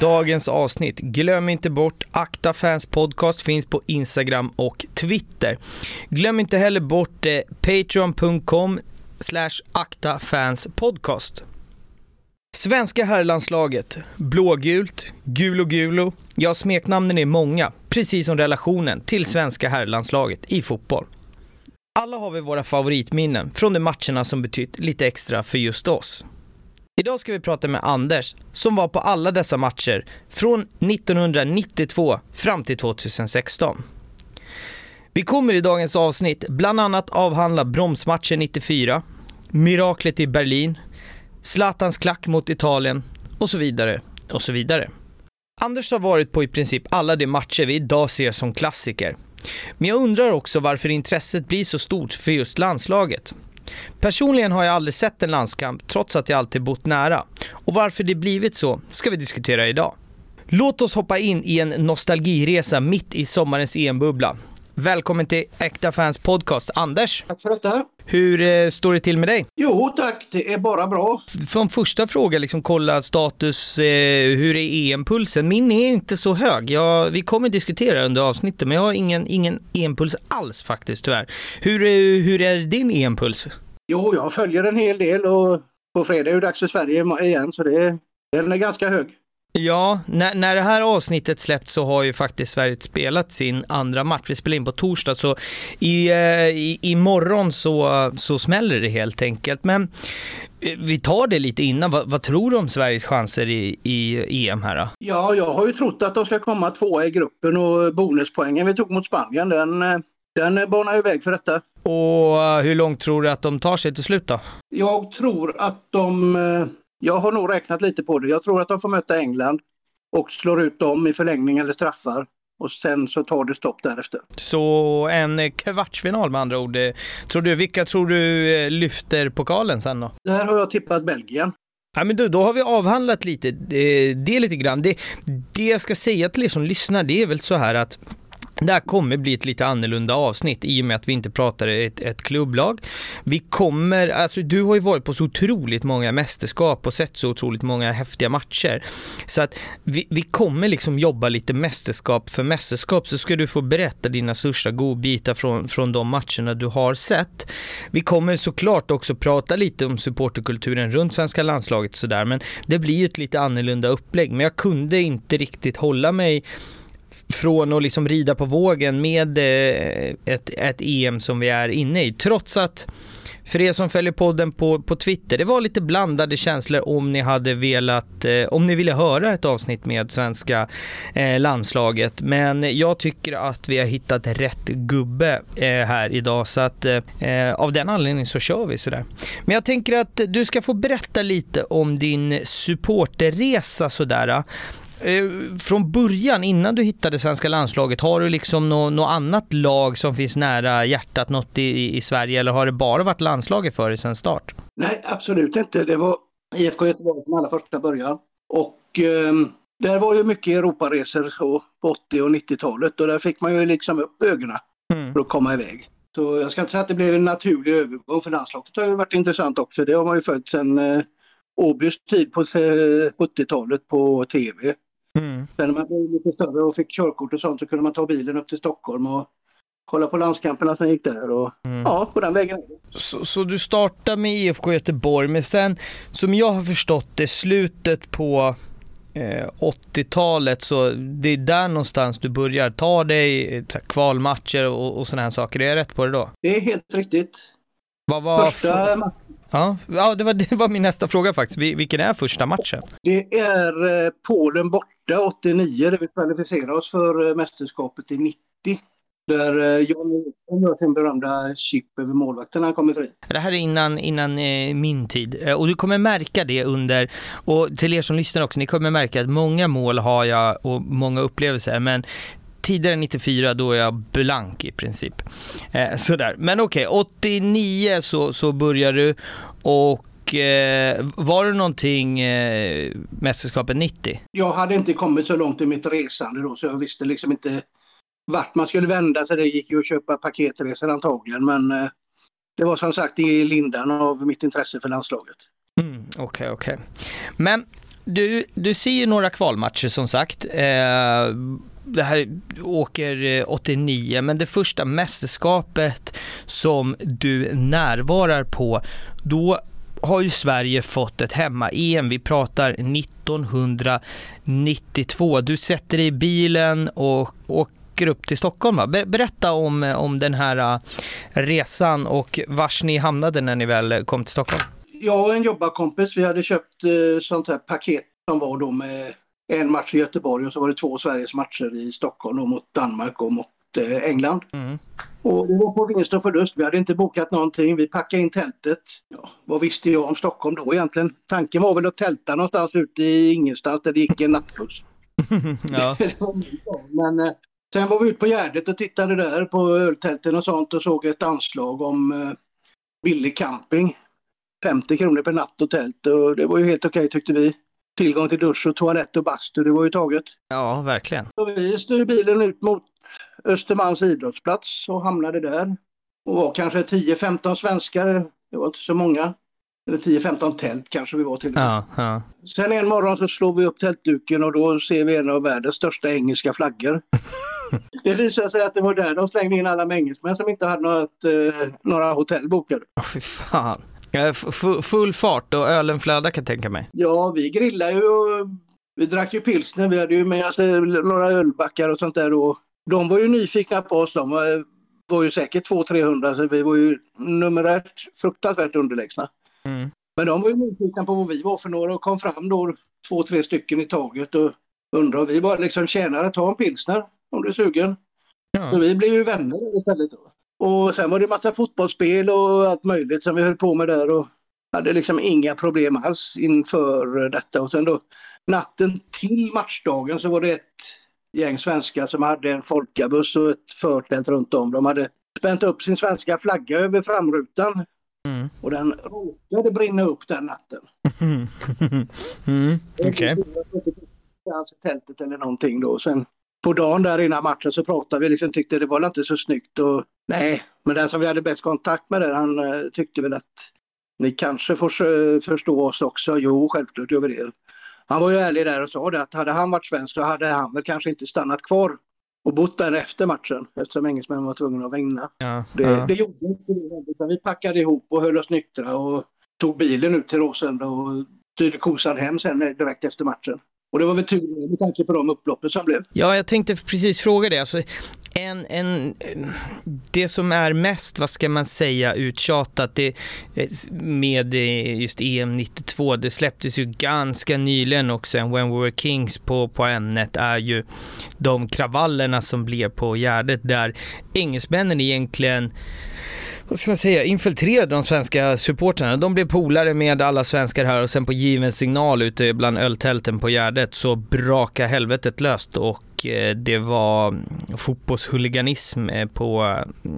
dagens avsnitt. Glöm inte bort Akta Fans Podcast finns på Instagram och Twitter. Glöm inte heller bort eh, patreon.com slash Akta Fans Podcast. Svenska herrlandslaget, blågult, gul och gulo. Ja, smeknamnen är många, precis som relationen till svenska herrlandslaget i fotboll. Alla har vi våra favoritminnen från de matcherna som betytt lite extra för just oss. Idag ska vi prata med Anders som var på alla dessa matcher från 1992 fram till 2016. Vi kommer i dagens avsnitt bland annat avhandla bromsmatchen 94, miraklet i Berlin, Zlatans klack mot Italien och så vidare och så vidare. Anders har varit på i princip alla de matcher vi idag ser som klassiker. Men jag undrar också varför intresset blir så stort för just landslaget. Personligen har jag aldrig sett en landskamp trots att jag alltid bott nära. Och varför det blivit så ska vi diskutera idag. Låt oss hoppa in i en nostalgiresa mitt i sommarens EM-bubbla. Välkommen till Äkta Fans Podcast, Anders. Tack för detta. Hur eh, står det till med dig? Jo tack, det är bara bra. Från första fråga, liksom kolla status, eh, hur är EM-pulsen? Min är inte så hög. Jag, vi kommer diskutera under avsnittet, men jag har ingen, ingen EM-puls alls faktiskt tyvärr. Hur, eh, hur är din EM-puls? Jo, jag följer en hel del och på fredag är det dags för Sverige igen så det, den är ganska hög. Ja, när, när det här avsnittet släppts så har ju faktiskt Sverige spelat sin andra match. Vi spelar in på torsdag, så i, eh, i, imorgon så, så smäller det helt enkelt. Men eh, vi tar det lite innan. Vad, vad tror du om Sveriges chanser i, i EM här då? Ja, jag har ju trott att de ska komma tvåa i gruppen och bonuspoängen vi tog mot Spanien, den, eh, den banar ju väg för detta. Och hur långt tror du att de tar sig till slut då? Jag tror att de jag har nog räknat lite på det. Jag tror att de får möta England och slår ut dem i förlängning eller straffar. Och sen så tar det stopp därefter. Så en kvartsfinal med andra ord. Tror du, vilka tror du eh, lyfter pokalen sen då? Där har jag tippat Belgien. Ja, men du, då har vi avhandlat lite, det, det lite grann. Det, det jag ska säga till er som lyssnar, det är väl så här att det här kommer bli ett lite annorlunda avsnitt i och med att vi inte pratar ett, ett klubblag. Vi kommer, alltså du har ju varit på så otroligt många mästerskap och sett så otroligt många häftiga matcher. Så att vi, vi kommer liksom jobba lite mästerskap för mästerskap så ska du få berätta dina största godbitar från, från de matcherna du har sett. Vi kommer såklart också prata lite om supporterkulturen runt svenska landslaget sådär men det blir ju ett lite annorlunda upplägg men jag kunde inte riktigt hålla mig från att liksom rida på vågen med eh, ett, ett EM som vi är inne i. Trots att för er som följer podden på, på Twitter, det var lite blandade känslor om ni hade velat, eh, om ni ville höra ett avsnitt med svenska eh, landslaget. Men jag tycker att vi har hittat rätt gubbe här idag så att av den anledningen så kör vi sådär. Men jag tänker att du ska få berätta lite om din supporterresa sådär. Eh, från början, innan du hittade svenska landslaget, har du liksom något nå annat lag som finns nära hjärtat, något i, i Sverige, eller har det bara varit landslaget för dig sedan start? Nej, absolut inte. Det var IFK Göteborg från allra första början. Och eh, där var ju mycket Europaresor på 80 och 90-talet och där fick man ju liksom upp ögonen mm. för att komma iväg. Så jag ska inte säga att det blev en naturlig övergång för landslaget. Det har ju varit intressant också. Det har man ju följt sedan eh, Åbys tid på 70-talet eh, på tv. Mm. Sen när man blev lite större och fick körkort och sånt så kunde man ta bilen upp till Stockholm och kolla på landskamperna som gick där och mm. ja, på den vägen. Så, så, du startar med IFK Göteborg, men sen som jag har förstått det, slutet på eh, 80-talet, så det är där någonstans du börjar ta dig kvalmatcher och, och sådana här saker. Är jag rätt på det då? Det är helt riktigt. Vad var Första matchen Ja, ja det, var, det var min nästa fråga faktiskt. Vilken är första matchen? Det är eh, Polen borta 89 där vi kvalificerar oss för eh, mästerskapet i 90. Där eh, John Nilsson gör sin berömda chip över målvakten när han kommer fri. Det här är innan, innan eh, min tid. Eh, och du kommer märka det under, och till er som lyssnar också, ni kommer märka att många mål har jag och många upplevelser, men tidigare 94 då är jag blank i princip. Eh, sådär. Men okej, okay, 89 så, så börjar du och eh, var det någonting eh, mästerskapet 90? Jag hade inte kommit så långt i mitt resande då så jag visste liksom inte vart man skulle vända sig. Det gick ju att köpa paketresor antagligen men eh, det var som sagt i lindan av mitt intresse för landslaget. Okej, mm, okej. Okay, okay. Men du, du ser ju några kvalmatcher som sagt. Eh, det här åker 89, men det första mästerskapet som du närvarar på, då har ju Sverige fått ett hemma-EM. Vi pratar 1992. Du sätter dig i bilen och åker upp till Stockholm. Va? Berätta om, om den här äh, resan och vars ni hamnade när ni väl kom till Stockholm. Jag och en jobbarkompis, vi hade köpt eh, sånt här paket som var då med en match i Göteborg och så var det två Sveriges matcher i Stockholm mot Danmark och mot eh, England. Mm. Och det var på vinst och förlust. Vi hade inte bokat någonting. Vi packade in tältet. Ja, vad visste jag om Stockholm då egentligen? Tanken var väl att tälta någonstans ute i ingenstans där det gick en nattbuss. ja. Men eh, sen var vi ute på Gärdet och tittade där på öltälten och sånt och såg ett anslag om eh, billig camping. 50 kronor per natt och tält och det var ju helt okej tyckte vi. Tillgång till dusch och toalett och bastu, det var ju taget. Ja, verkligen. Så vi styrde bilen ut mot Östermalms idrottsplats och hamnade där. Och var kanske 10-15 svenskar, det var inte så många. Eller 10-15 tält kanske vi var till. Ja, ja. Sen en morgon så slår vi upp tältduken och då ser vi en av världens största engelska flaggor. det visade sig att det var där de slängde in alla engelsmän som inte hade något, eh, några hotell bokade. Oh, fy fan. Full fart och ölen flödade kan jag tänka mig. Ja, vi grillade ju och vi drack ju pilsner. Vi hade ju med oss några ölbackar och sånt där. Och de var ju nyfikna på oss. De var, var ju säkert 200-300 så vi var ju numerärt fruktansvärt underlägsna. Mm. Men de var ju nyfikna på vad vi var för några och kom fram då två, tre stycken i taget och undrade. Vi bara liksom tjänare, ta en pilsner om du är sugen. Ja. Så vi blev ju vänner istället. Då. Och sen var det massa fotbollsspel och allt möjligt som vi höll på med där och hade liksom inga problem alls inför detta. Och sen då natten till matchdagen så var det ett gäng svenskar som hade en folkabuss och ett förtält runt om. De hade spänt upp sin svenska flagga över framrutan. Mm. Och den råkade brinna upp den natten. Mm. Okej. Okay. Alltså tältet eller någonting då. Sen på dagen där innan matchen så pratade vi liksom tyckte det var inte så snyggt och nej, men den som vi hade bäst kontakt med där han uh, tyckte väl att ni kanske får förstå oss också. Jo, självklart gör vi det. Han var ju ärlig där och sa det att hade han varit svensk så hade han väl kanske inte stannat kvar och bott där efter matchen eftersom engelsmännen var tvungna att vinna. Ja, det, ja. det gjorde inte det, utan vi packade ihop och höll oss nyktra och tog bilen ut till Råsunda och styrde kosan hem sen direkt efter matchen. Och det var väl tur med tanke på de upploppen som blev. Ja, jag tänkte precis fråga det. Alltså, en, en, det som är mest, vad ska man säga, uttjatat det, med just EM 92, det släpptes ju ganska nyligen också, en When We Were Kings på, på ämnet, är ju de kravallerna som blev på Gärdet där engelsmännen egentligen vad ska man säga, infiltrerade de svenska supportrarna. De blev polare med alla svenskar här och sen på given signal ute bland öltälten på Gärdet så braka helvetet löst och och eh, det var fotbollshuliganism eh, på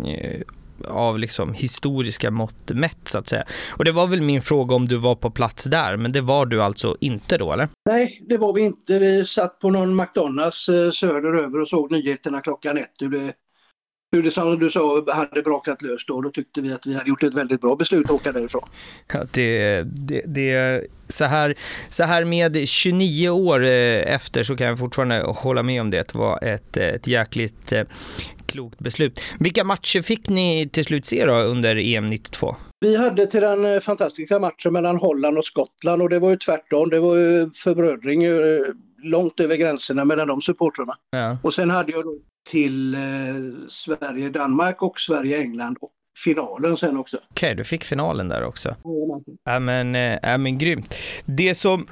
eh, av liksom historiska mått mätt så att säga. Och det var väl min fråga om du var på plats där, men det var du alltså inte då eller? Nej, det var vi inte. Vi satt på någon McDonalds söderöver och såg nyheterna klockan ett hur det hur det som du sa hade brakat löst då. Då tyckte vi att vi hade gjort ett väldigt bra beslut att åka därifrån. Ja, det, det, det, så, här, så här med 29 år eh, efter så kan jag fortfarande hålla med om det. Det var ett, ett jäkligt eh, klokt beslut. Vilka matcher fick ni till slut se då under EM 92? Vi hade till den eh, fantastiska matchen mellan Holland och Skottland och det var ju tvärtom. Det var ju förbrödring långt över gränserna mellan de supportrarna. Ja. Och sen hade jag då till eh, Sverige-Danmark och Sverige-England och finalen sen också. Okej, okay, du fick finalen där också. Ja men, äh, men grymt. Det som,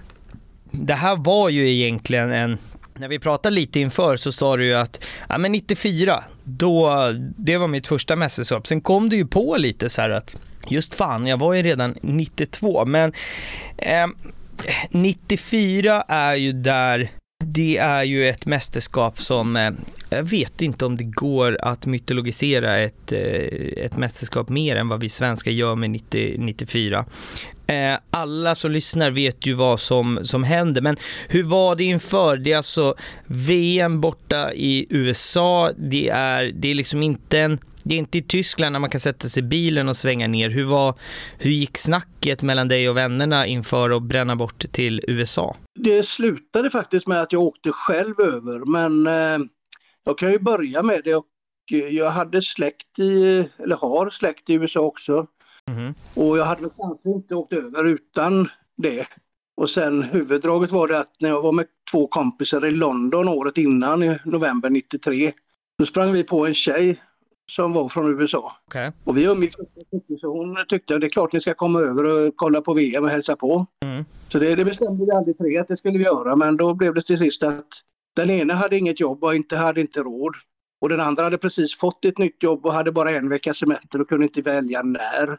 det här var ju egentligen en när vi pratade lite inför så sa du ju att, ja men 94, då, det var mitt första mästerskap. Sen kom du ju på lite så här att, just fan, jag var ju redan 92, men eh, 94 är ju där det är ju ett mästerskap som, eh, jag vet inte om det går att mytologisera ett, eh, ett mästerskap mer än vad vi svenskar gör med 90, 94. Eh, alla som lyssnar vet ju vad som, som händer, men hur var det inför? Det är alltså VM borta i USA, det är, det är liksom inte en det är inte i Tyskland när man kan sätta sig i bilen och svänga ner. Hur, var, hur gick snacket mellan dig och vännerna inför att bränna bort till USA? Det slutade faktiskt med att jag åkte själv över, men eh, jag kan ju börja med det. Och jag hade släkt i, eller har släkt i USA också. Mm. Och jag hade kanske inte åkt över utan det. Och sen huvuddraget var det att när jag var med två kompisar i London året innan, i november 93, då sprang vi på en tjej som var från USA. Okay. Och vi umgicks så hon tyckte att det är klart ni ska komma över och kolla på VM och hälsa på. Mm. Så det, det bestämde vi aldrig tre att det skulle vi göra men då blev det till sist att den ena hade inget jobb och inte hade inte råd. Och den andra hade precis fått ett nytt jobb och hade bara en veckas semester och kunde inte välja när.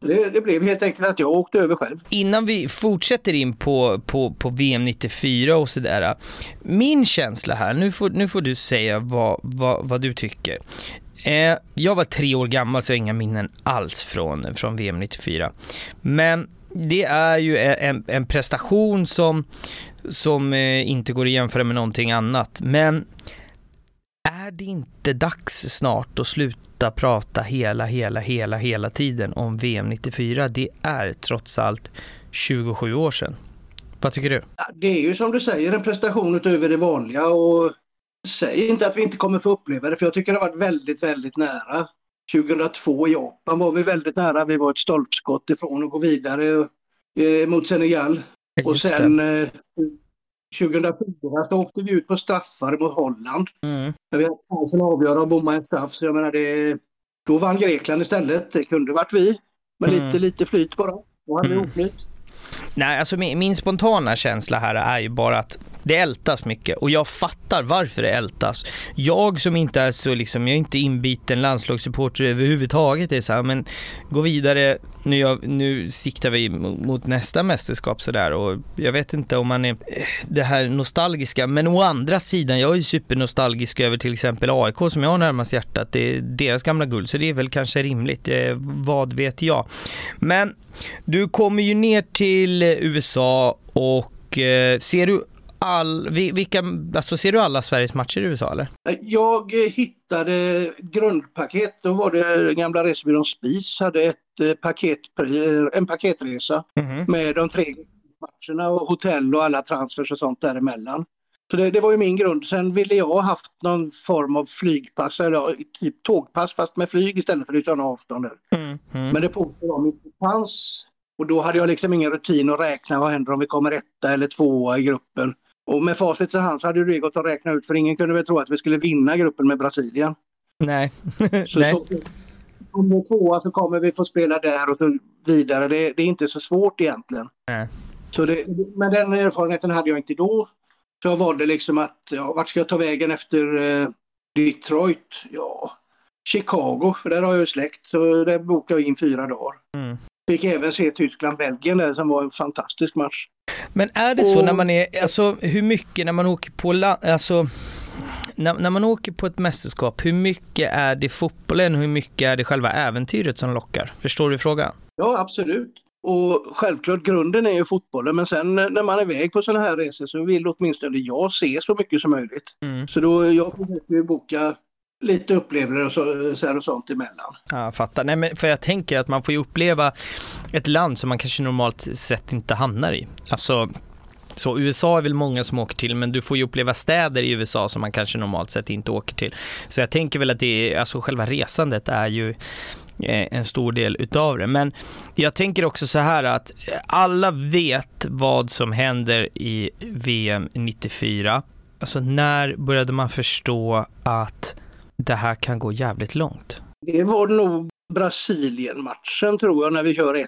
Det, det, blev helt enkelt att jag åkte över själv. Innan vi fortsätter in på, på, på VM 94 och sådär. Min känsla här, nu får, nu får du säga vad, vad, vad du tycker. Eh, jag var tre år gammal så jag har inga minnen alls från, från VM 94. Men det är ju e-, en, en prestation som, som eh, inte går att jämföra med någonting annat. Men är det inte dags snart att sluta prata hela, hela, hela, hela tiden om VM 94? Det är trots allt 27 år sedan. Vad tycker du? Det är ju som du säger en prestation utöver det vanliga och säg inte att vi inte kommer få uppleva det för jag tycker det har varit väldigt, väldigt nära. 2002 i Japan var vi väldigt nära. Vi var ett stolpskott ifrån att gå vidare eh, mot Senegal. och sen eh, 2004 så åkte vi ut på straffar mot Holland. Mm. När vi hade chansen att avgöra och bomma en straff. Så jag menar det, då vann Grekland istället. Det kunde varit vi. Med mm. lite, lite flyt bara. Då hade mm. vi oflyt. Nej, alltså min, min, spontana känsla här är ju bara att det ältas mycket och jag fattar varför det ältas. Jag som inte är så liksom, jag är inte inbiten landslagssupporter överhuvudtaget, det är så här, men gå vidare, nu, jag, nu siktar vi mot nästa mästerskap sådär och jag vet inte om man är eh, det här nostalgiska, men å andra sidan, jag är ju supernostalgisk över till exempel AIK som jag har närmast hjärtat, det är deras gamla guld, så det är väl kanske rimligt, eh, vad vet jag. Men du kommer ju ner till USA och eh, ser du all, vilka, alltså ser du alla Sveriges matcher i USA eller? Jag hittade grundpaket, då var det gamla resebyrån Spis hade ett eh, paket, en paketresa mm med de tre matcherna och hotell och alla transfers och sånt däremellan. Så det, det, var ju min grund. Sen ville jag ha haft någon form av flygpass, eller typ tågpass fast med flyg istället för utan avstånd. Mm, mm. Men det påstod de inte fanns. Och då hade jag liksom ingen rutin att räkna vad händer om vi kommer etta eller tvåa i gruppen. Och med facit i hand så hade det gått att räkna ut för ingen kunde väl tro att vi skulle vinna gruppen med Brasilien. Nej. så, Nej. så om vi är tvåa så kommer vi få spela där och så vidare. Det, det är inte så svårt egentligen. Nej. Så det, men den erfarenheten hade jag inte då. Så jag valde liksom att, ja, vart ska jag ta vägen efter eh, Detroit? Ja, Chicago, för där har jag ju släkt. Så där bokade jag in fyra dagar. Mm. Fick även se Tyskland-Belgien där som var en fantastisk match. Men är det så när man är, alltså hur mycket när man åker på, alltså när, när, man åker på ett mästerskap, hur mycket är det fotbollen och hur mycket är det själva äventyret som lockar? Förstår du frågan? Ja, absolut. Och självklart grunden är ju fotbollen men sen när man är iväg på sådana här resor så vill åtminstone jag se så mycket som möjligt. Mm. Så då jag försöker boka lite upplevelser och, så, och sånt emellan. Ja, jag fattar. Nej, men för jag tänker att man får ju uppleva ett land som man kanske normalt sett inte hamnar i. Alltså, så USA är väl många som åker till, men du får ju uppleva städer i USA som man kanske normalt sett inte åker till. Så jag tänker väl att det är, alltså själva resandet är ju eh, en stor del utav det. Men jag tänker också så här att alla vet vad som händer i VM 94. Alltså när började man förstå att det här kan gå jävligt långt. Det var nog Brasilien-matchen tror jag när vi kör 1-1.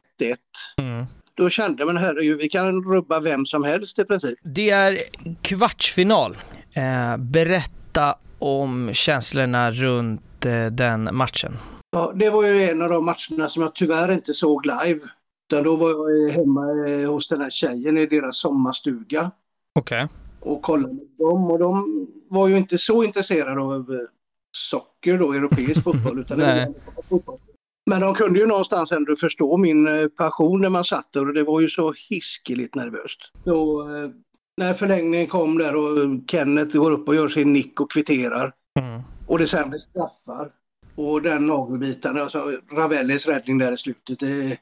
Mm. Då kände man herregud, vi kan rubba vem som helst i princip. Det är kvartsfinal. Eh, berätta om känslorna runt eh, den matchen. Ja, det var ju en av de matcherna som jag tyvärr inte såg live. Utan då var jag hemma eh, hos den här tjejen i deras sommarstuga. Okej. Okay. Och kollade med dem och de var ju inte så intresserade av socker då, europeisk fotboll. Utan det fotboll. Men de kunde ju någonstans ändå förstå min eh, passion när man satt där och det var ju så hiskeligt nervöst. Så, eh, när förlängningen kom där och Kenneth går upp och gör sin nick och kvitterar. Mm. Och det sen blir straffar. Och den nagelbiten, alltså Ravellis räddning där i slutet, det,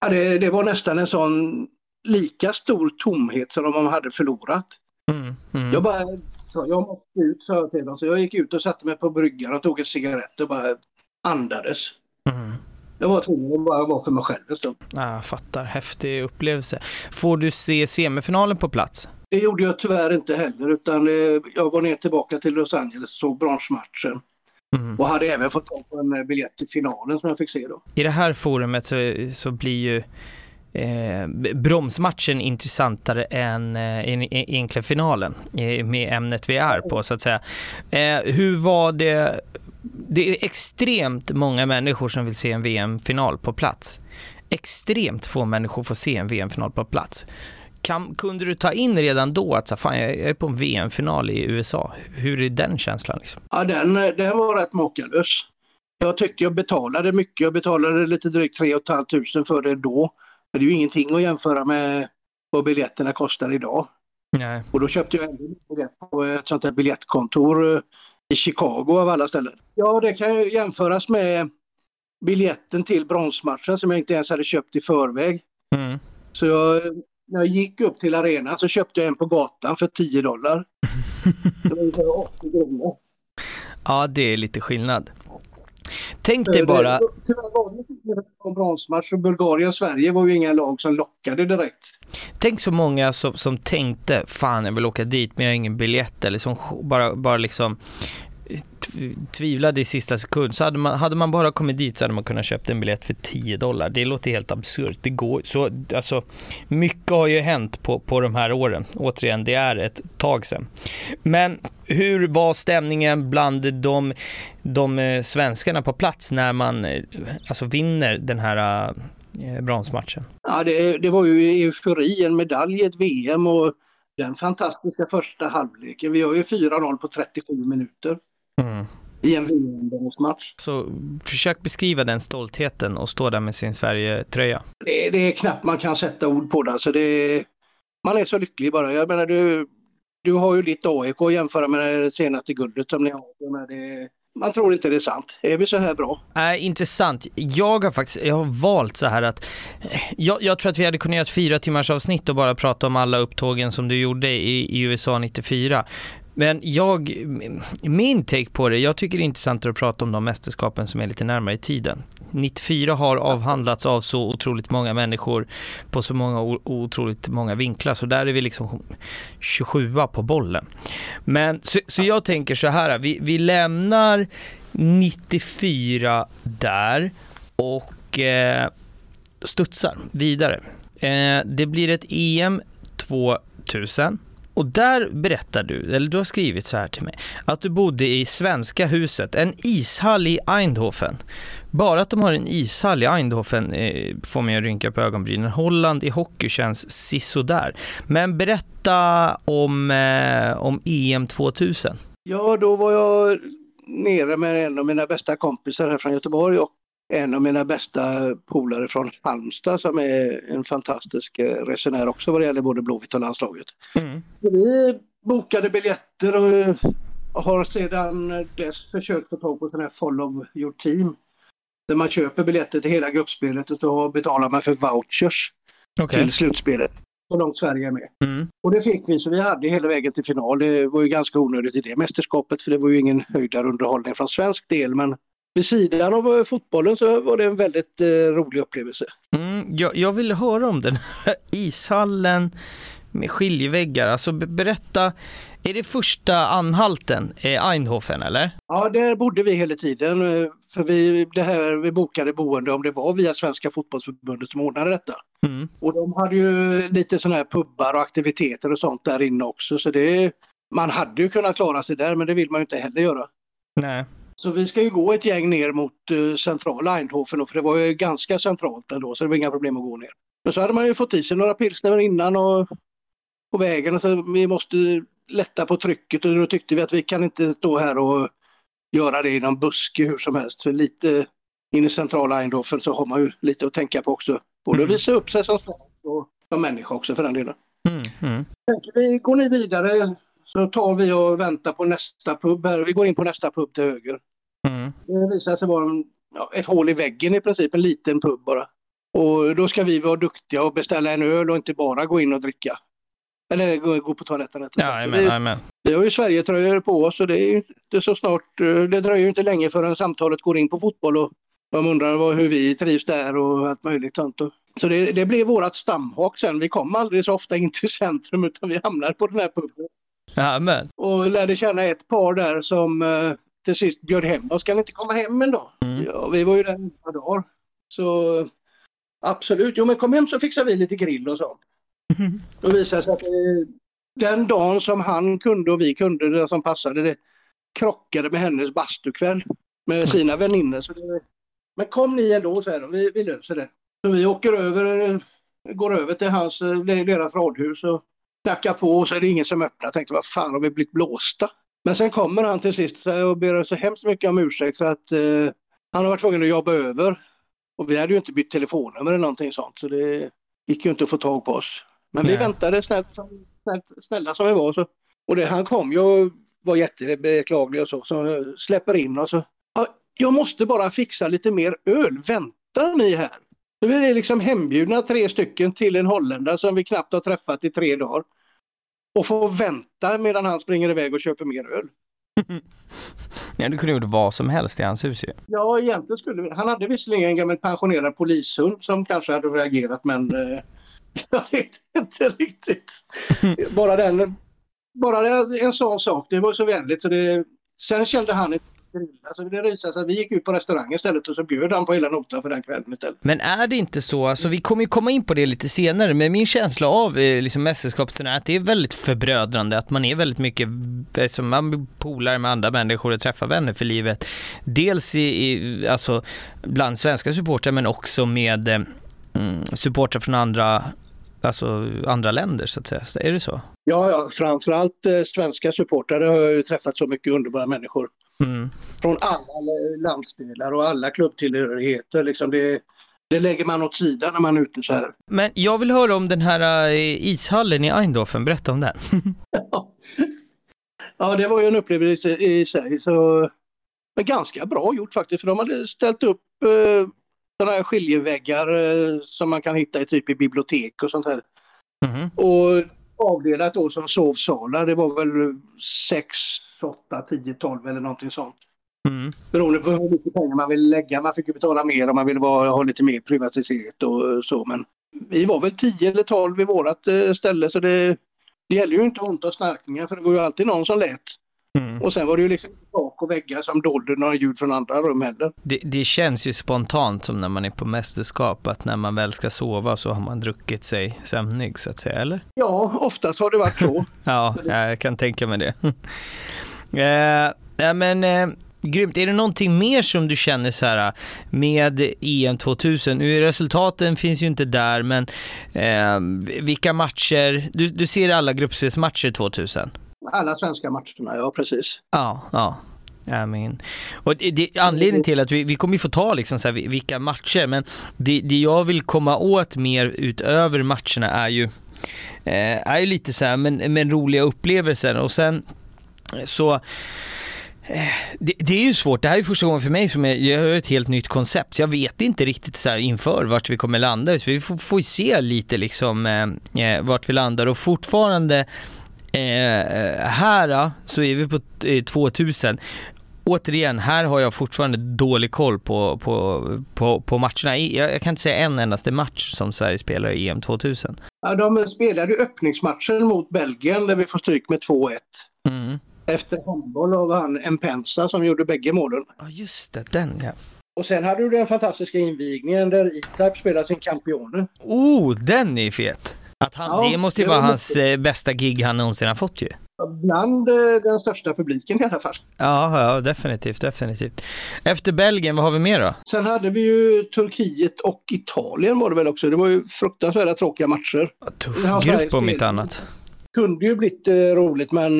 ja, det, det, var nästan en sån lika stor tomhet som om man hade förlorat. Mm, mm. Jag bara, så jag måste ut, sa jag till dem. Så jag gick ut och satte mig på bryggan och tog en cigarett och bara andades. Mm. Jag var tvungen att bara vara för mig själv en stund. Jag fattar, häftig upplevelse. Får du se semifinalen på plats? Det gjorde jag tyvärr inte heller utan eh, jag var ner tillbaka till Los Angeles och såg bronsmatchen. Mm. Och hade även fått tag på en eh, biljett till finalen som jag fick se då. I det här forumet så, så blir ju eh, bromsmatchen intressantare än eh, egentligen finalen eh, med ämnet vi är på så att säga. Eh, hur var det? Det är extremt många människor som vill se en VM-final på plats. Extremt få människor får se en VM-final på plats. Kan, kunde du ta in redan då att så, fan, jag är på en VM-final i USA? Hur är den känslan? Liksom? Ja, den, den var rätt makalös. Jag tyckte jag betalade mycket. Jag betalade lite drygt 3 500 för det då. Men det är ju ingenting att jämföra med vad biljetterna kostar idag. Nej. Och då köpte jag en biljett på ett sånt här biljettkontor eh, i Chicago av alla ställen. Ja, det kan ju jämföras med biljetten till bronsmatchen som jag inte ens hade köpt i förväg. Mm. Så jag när jag gick upp till arenan så köpte jag en på gatan för 10 dollar. det var ungefär 80 kronor. Ja, det är lite skillnad. Tänk dig bara... Tyvärr var det en bronsmatch och Bulgarien-Sverige var ju inga lag som lockade direkt. Tänk så många som, som tänkte, fan jag vill åka dit men jag har ingen biljett eller som bara, bara liksom tvivlade i sista sekund. Så hade man, hade man bara kommit dit så hade man kunnat köpa en biljett för 10 dollar. Det låter helt absurt. Det går, så, alltså, mycket har ju hänt på, på de här åren. Återigen, det är ett tag sedan. Men hur var stämningen bland de, de eh, svenskarna på plats när man eh, alltså, vinner den här eh, bronsmatchen? Ja, det, det var ju eufori, en medalj i ett VM och den fantastiska första halvleken. Vi har ju 4-0 på 37 minuter. Mm. I en VM-match. Så försök beskriva den stoltheten och stå där med sin Sverige-tröja. Det, det, är knappt man kan sätta ord på det. Alltså det man är så lycklig bara. Jag menar, du, du har ju ditt AIK att jämföra med det senaste guldet som ni har. Det, man tror inte det är sant. Är vi så här bra? Äh, intressant. Jag har faktiskt jag har valt så här att jag, jag tror att vi hade kunnat göra ett fyra timmars avsnitt och bara prata om alla upptågen som du gjorde i, i USA 94. Men jag, min take på det, jag tycker det är intressant att prata om de mästerskapen som är lite närmare i tiden. 94 har avhandlats av så otroligt många människor på så många otroligt många vinklar, så där är vi liksom 27 på bollen. Men så, så jag tänker så här, vi, vi lämnar 94 där och eh, studsar vidare. Eh, det blir ett EM 2000 och där berättar du, eller du har skrivit så här till mig, att du bodde i Svenska huset, en ishall i Eindhoven. Bara att de har en ishall i Eindhoven eh, får mig att rynka på ögonbrynen. Holland i hockey känns sisådär. Men berätta om, eh, om EM 2000. Ja, då var jag nere med en av mina bästa kompisar här från Göteborg och en av mina bästa polare från Halmstad som är en fantastisk eh, resenär också vad det gäller både Blåvitt och landslaget. Mm. Vi bokade biljetter och har sedan dess försökt få tag på sån här Follow your team. Där man köper biljetter till hela gruppspelet och så betalar man för vouchers okay. till slutspelet. Så långt Sverige är med. Mm. Och det fick vi, så vi hade hela vägen till final. Det var ju ganska onödigt i det mästerskapet för det var ju ingen höjdarunderhållning från svensk del men vid sidan av eh, fotbollen så var det en väldigt eh, rolig upplevelse. Mm, jag, jag vill höra om den här ishallen med skiljeväggar. Alltså berätta, är det första anhalten eh, Eindhoven eller? Ja, där bodde vi hela tiden. Eh, för vi, det här, vi bokade boende om det var via Svenska fotbollsförbundet som ordnade detta. Mm. Och de hade ju lite sådana här pubbar och aktiviteter och sånt där inne också. Så det, man hade ju kunnat klara sig där men det vill man ju inte heller göra. Nej. Så vi ska ju gå ett gäng ner mot uh, centrala Eindhoven för det var ju ganska centralt ändå så det var inga problem att gå ner. Men så hade man ju fått i sig några pilsner innan och på vägen så vi måste lätta på trycket och då tyckte vi att vi kan inte stå här och göra det i någon buske hur som helst. För lite in i centrala Eindhoven så har man ju lite att tänka på också. Både mm. visa upp sig som svensk och som människa också för den delen. Mm. Mm. Vi går ni vidare så tar vi och väntar på nästa pub här. Vi går in på nästa pub till höger. Mm. Det visade sig vara en, ja, ett hål i väggen i princip, en liten pub bara. Och då ska vi vara duktiga och beställa en öl och inte bara gå in och dricka. Eller gå, gå på toaletten rättare ja, amen, vi, amen. vi har ju Sverigetröjor på oss och det är inte så snart, eh, det dröjer inte länge förrän samtalet går in på fotboll och de undrar vad, hur vi trivs där och allt möjligt sånt. Så det, det blev vårt stamhak sen. Vi kom aldrig så ofta in till centrum utan vi hamnade på den här puben. Amen. Och lärde känna ett par där som eh, till sist bjöd hem oss. Ska ni inte komma hem en dag? Mm. Ja, vi var ju där några dagar. Så absolut, jo men kom hem så fixar vi lite grill och sånt. Då visade sig att eh, den dagen som han kunde och vi kunde, det som passade, det krockade med hennes bastukväll med sina väninnor. Så det, men kom ni ändå, säger de, vi, vi löser det. Så vi åker över, går över till hans, deras radhus och knackar på och så är det ingen som öppnar. Jag tänkte, vad fan har vi blivit blåsta? Men sen kommer han till sist och ber så hemskt mycket om ursäkt för att eh, han har varit tvungen att jobba över. Och vi hade ju inte bytt telefonnummer eller någonting sånt så det gick ju inte att få tag på oss. Men Nej. vi väntade snällt, snällt, snälla som vi var. Så. Och det, han kom ju och var jättebeklaglig och så, så släpper in oss. Ja, jag måste bara fixa lite mer öl, väntar ni här? Är vi liksom hembjudna tre stycken till en holländare som vi knappt har träffat i tre dagar. Och får vänta medan han springer iväg och köper mer öl. ja, du kunde gjort vad som helst i hans hus ju. Ja, egentligen skulle vi. Han hade visserligen en gammal pensionerad polishund som kanske hade reagerat men eh, jag vet inte riktigt. Bara den, bara en sån sak, det var så vänligt så det, sen kände han ett Alltså det visade sig att vi gick ut på restaurang istället och så bjöd han på hela notan för den kvällen istället. Men är det inte så, alltså vi kommer ju komma in på det lite senare, men min känsla av eh, liksom mästerskapet är att det är väldigt förbrödrande, att man är väldigt mycket, som man polar med andra människor och träffar vänner för livet. Dels i, i alltså bland svenska supportrar men också med eh, mm, supportrar från andra alltså andra länder så att säga. Är det så? Ja, ja framförallt eh, svenska supportrar har jag ju träffat så mycket underbara människor. Mm. Från alla landsdelar och alla klubbtillhörigheter. Liksom det, det lägger man åt sidan när man är ute så här. Men jag vill höra om den här eh, ishallen i Eindhoven, berätta om den. ja, det var ju en upplevelse i sig. Så, men ganska bra gjort faktiskt, för de hade ställt upp eh, sådana här skiljeväggar eh, som man kan hitta i typ i bibliotek och sånt här. Mm. Och avdelat då som sovsalar, det var väl 6, 8, 10, 12 eller någonting sånt. Mm. Beroende på hur mycket pengar man vill lägga. Man fick ju betala mer om man ville vara, ha lite mer privatitet och så. Men vi var väl 10 eller 12 i vårat eh, ställe så det, det gäller ju inte ont och snarkningar för det var ju alltid någon som lät. Mm. Och sen var det ju liksom tak och väggar som dolde några ljud från andra rum heller. Det, det, känns ju spontant som när man är på mästerskap att när man väl ska sova så har man druckit sig sömnig så att säga, eller? Ja, oftast har det varit så. ja, jag kan tänka mig det. eh, ja, men eh, Grymt. Är det någonting mer som du känner så här med EM 2000? Nu resultaten finns ju inte där, men eh, vilka matcher? Du, du ser alla gruppspelsmatcher 2000? Alla svenska matcherna, ja precis. Ja, ja. I mean. Och det, det, anledningen till att vi, vi kommer ju få ta liksom så här, vilka matcher, men det, det jag vill komma åt mer utöver matcherna är ju, eh, är ju lite så här, men, men roliga upplevelser och sen så eh, det, det, är ju svårt, det här är första gången för mig som jag, jag har ett helt nytt koncept, så jag vet inte riktigt så inför vart vi kommer landa, så vi får, får se lite liksom eh, eh vart vi landar och fortfarande Eh, eh här så är vi på 2000. Återigen, här har jag fortfarande dålig koll på, på, på, på matcherna. Jag, jag, kan inte säga en endaste match som Sverige spelar i EM 2000. Ja, de spelade ju öppningsmatchen mot Belgien där vi får stryk med 2-1. Mm. Efter handboll av han Mpensa som gjorde bägge målen. Ja, just det, den ja. Och sen hade du den fantastiska invigningen där E-Type spelade sin Campione. Oh, den är fet! Att han, ja, det måste ju vara hans mycket. Eh, bästa gig han någonsin har fått ju. Bland eh, den största publiken i alla fall. Ja, ja, definitivt, definitivt. Efter Belgien, vad har vi mer då? Sen hade vi ju Turkiet och Italien var det väl också. Det var ju fruktansvärda tråkiga matcher. Tuff grupp om inte annat. Kunde ju blivit eh, roligt men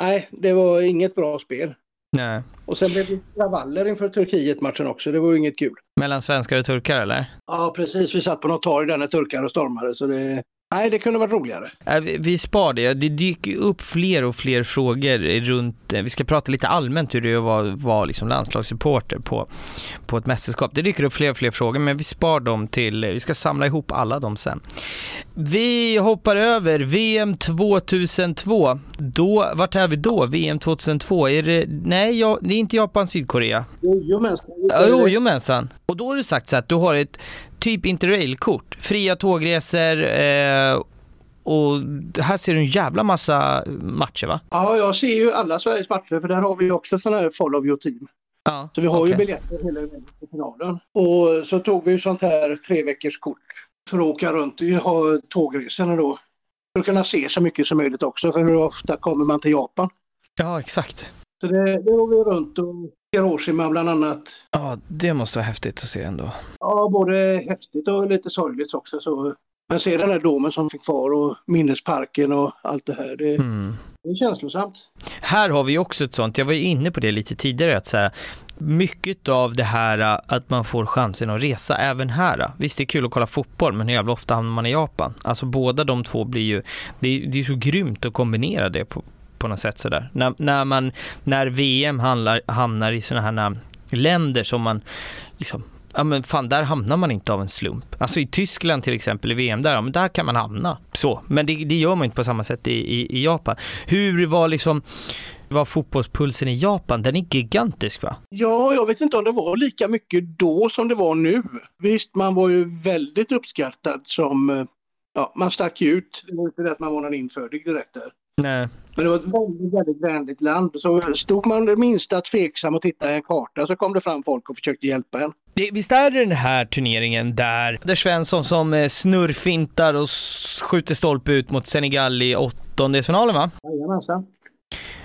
nej, det var inget bra spel. Nej. Och sen blev det kravaller inför Turkiet-matchen också. Det var ju inget kul. Mellan svenskar och turkar eller? Ja, precis. Vi satt på något torg där när turkar och stormade så det... Nej, det kunde varit roligare. Äh, vi spar det. Det dyker upp fler och fler frågor runt, eh, vi ska prata lite allmänt hur det är att vara, vara liksom landslagssupporter på, på ett mästerskap. Det dyker upp fler och fler frågor, men vi spar dem till, vi ska samla ihop alla dem sen. Vi hoppar över VM 2002. Då, vart är vi då? VM 2002? Är det, nej, ja, det är inte Japan, Sydkorea. Jojomensan. Och då har du sagt så att du har ett typ interrailkort, fria tågresor eh, och här ser du en jävla massa matcher va? Ja, jag ser ju alla Sveriges matcher för där har vi också sådana här follow your team. Ja, så vi har okay. ju biljetter hela vägen till finalen. Och så tog vi sånt här tre veckors kort för att åka runt och ha tågresorna då. För att kunna se så mycket som möjligt också, för hur ofta kommer man till Japan? Ja, exakt. Så det, det var vi runt och Hiroshima bland annat. Ja, det måste vara häftigt att se ändå. Ja, både häftigt och lite sorgligt också. Så. Men se den där domen som fick kvar och minnesparken och allt det här. Det, mm. det är känslosamt. Här har vi också ett sånt, jag var ju inne på det lite tidigare, att säga mycket av det här att man får chansen att resa även här. Visst, det är kul att kolla fotboll, men hur jävla ofta hamnar man i Japan? Alltså båda de två blir ju, det är, det är så grymt att kombinera det på, på något sätt sådär. När, när, man, när VM handlar, hamnar i sådana här länder som man liksom Ja men fan, där hamnar man inte av en slump. Alltså i Tyskland till exempel i VM, där, ja, men där kan man hamna. Så, men det, det gör man inte på samma sätt i, i, i Japan. Hur var liksom, var fotbollspulsen i Japan? Den är gigantisk va? Ja, jag vet inte om det var lika mycket då som det var nu. Visst, man var ju väldigt uppskattad som, ja, man stack ut. Det var inte det att man var någon infödig direkt där. Nej. Men det var ett väldigt, väldigt vänligt land. Så stod man det minsta tveksam och tittade i en karta så kom det fram folk och försökte hjälpa en. Det, visst är det den här turneringen där, där Svensson som eh, snurrfintar och skjuter stolpe ut mot Senegal i åttondelsfinalen va? Jajamensan.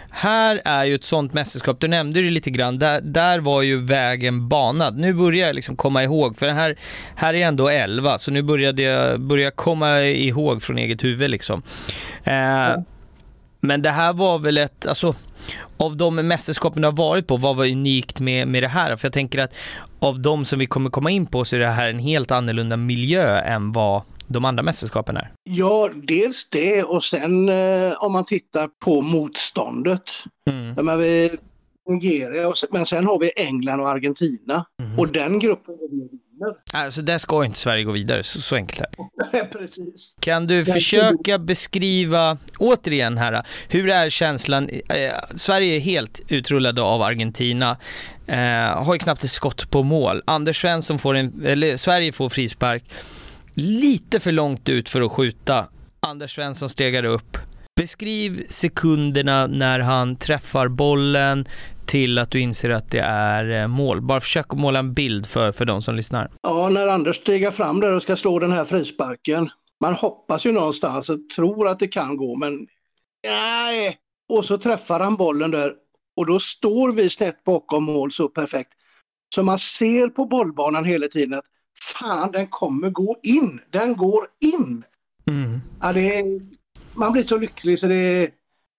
Här är ju ett sånt mästerskap, du nämnde det lite grann, där, där var ju vägen banad. Nu börjar jag liksom komma ihåg, för den här, här är ändå 11, så nu började jag börja komma ihåg från eget huvud liksom. Eh, ja. Men det här var väl ett, alltså av de mästerskapen du har varit på, vad var unikt med, med det här? För jag tänker att av de som vi kommer komma in på så är det här en helt annorlunda miljö än vad de andra mästerskapen är. Ja, dels det och sen eh, om man tittar på motståndet. Mm. Men vi, Nigeria, men sen har vi England och Argentina. Mm. Och den gruppen vinner. Alltså där ska inte Sverige gå vidare, så, så enkelt är det. Precis. Kan du försöka beskriva, återigen här, hur är känslan? Eh, Sverige är helt utrullade av Argentina. Eh, har ju knappt ett skott på mål. Anders Svensson får en, eller Sverige får frispark. Lite för långt ut för att skjuta. Anders Svensson stegar upp. Beskriv sekunderna när han träffar bollen, till att du inser att det är eh, mål? Bara försök att måla en bild för, för de som lyssnar. Ja, när Anders stiger fram där och ska slå den här frisparken. Man hoppas ju någonstans och tror att det kan gå, men nej. Och så träffar han bollen där och då står vi snett bakom mål så perfekt. Så man ser på bollbanan hela tiden att fan, den kommer gå in. Den går in. Mm. Ja, är, man blir så lycklig så det är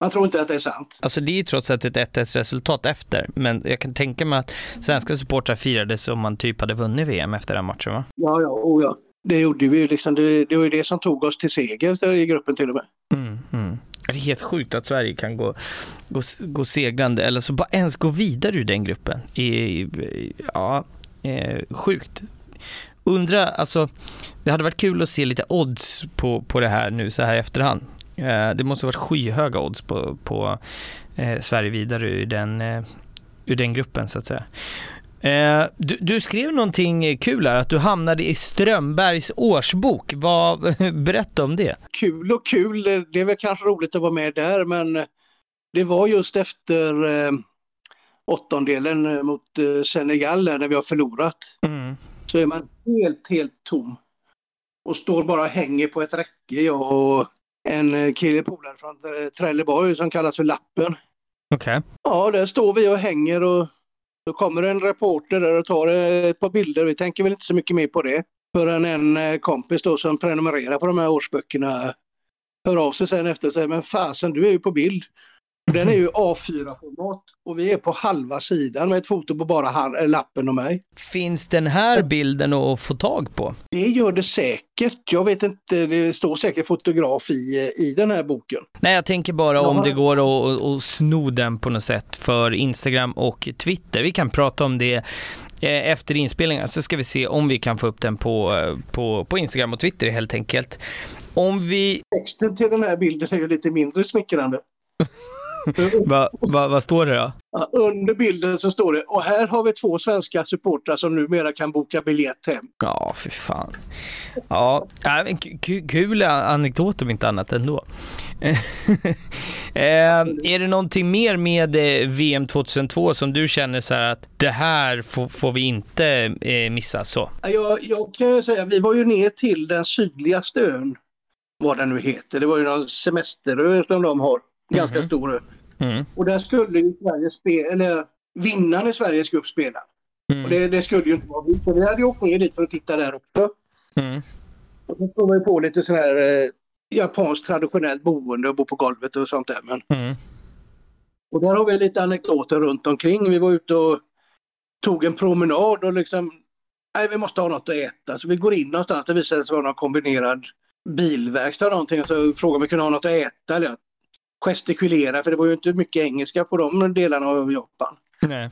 man tror inte att det är sant. Alltså det är trots allt ett 1-1 resultat efter, men jag kan tänka mig att svenska supportrar firade som man typ hade vunnit VM efter den matchen va? Ja, ja, oh ja. Det gjorde vi ju liksom. Det, det var ju det som tog oss till seger i gruppen till och med. Mm, mm. Det är helt sjukt att Sverige kan gå, gå, gå segrande, eller så bara ens gå vidare ur den gruppen. I, ja, eh, sjukt. Undra, alltså, det hade varit kul att se lite odds på, på det här nu så här i efterhand. Eh, det måste ha varit skyhöga odds på, på eh, Sverige vidare ur den, eh, ur den gruppen så att säga. Eh, du, du, skrev någonting kul här, att du hamnade i Strömbergs årsbok. Vad, berätta om det. Kul och kul, det är väl kanske roligt att vara med där, men det var just efter eh, åttondelen mot eh, Senegal när vi har förlorat. Mm. Så är man helt, helt tom. Och står bara och hänger på ett räcke, jag och en eh, kille polare från Trelleborg som kallas för Lappen. Okej. Okay. Ja, där står vi och hänger och då kommer en reporter där och tar eh, ett par bilder. Vi tänker väl inte så mycket mer på det. Förrän en eh, kompis då som prenumererar på de här årsböckerna hör av sig sen efter och säger men fasen du är ju på bild. Den är ju A4-format och vi är på halva sidan med ett foto på bara han, äh, lappen och mig. Finns den här bilden att få tag på? Det gör det säkert. Jag vet inte, det står säkert fotograf i, i den här boken. Nej, jag tänker bara om det går att, att sno den på något sätt för Instagram och Twitter. Vi kan prata om det eh, efter inspelningen så ska vi se om vi kan få upp den på, eh, på, på Instagram och Twitter helt enkelt. Om vi... Texten till den här bilden är ju lite mindre smickrande. Vad va, va står det då? Ja, under bilden så står det och här har vi två svenska supportrar som numera kan boka biljett hem. Ja, för fan. Ja, kul anekdot om inte annat ändå. eh, är det någonting mer med eh, VM 2002 som du känner så här att det här får, får vi inte eh, missa så? Jag, jag kan säga, vi var ju ner till den sydligaste ön, vad den nu heter. Det var ju någon semesterö som de har, ganska mm -hmm. stor ö. Mm. Och där skulle ju Sverige spela, eller vinnaren i Sveriges grupp spela. Mm. Och det, det, skulle ju inte vara vi. Så vi hade ju åkt ner dit för att titta där också. Mm. Och så står man ju på lite sån här eh, japanskt traditionellt boende och bo på golvet och sånt där. Men... Mm. Och där har vi lite anekdoter runt omkring. Vi var ute och tog en promenad och liksom, nej vi måste ha något att äta. Så vi går in någonstans, det visade sig vara någon kombinerad bilverkstad någonting. Och så frågade om vi kunde ha något att äta. Eller gestikulera, för det var ju inte mycket engelska på de delarna av Japan. Nej.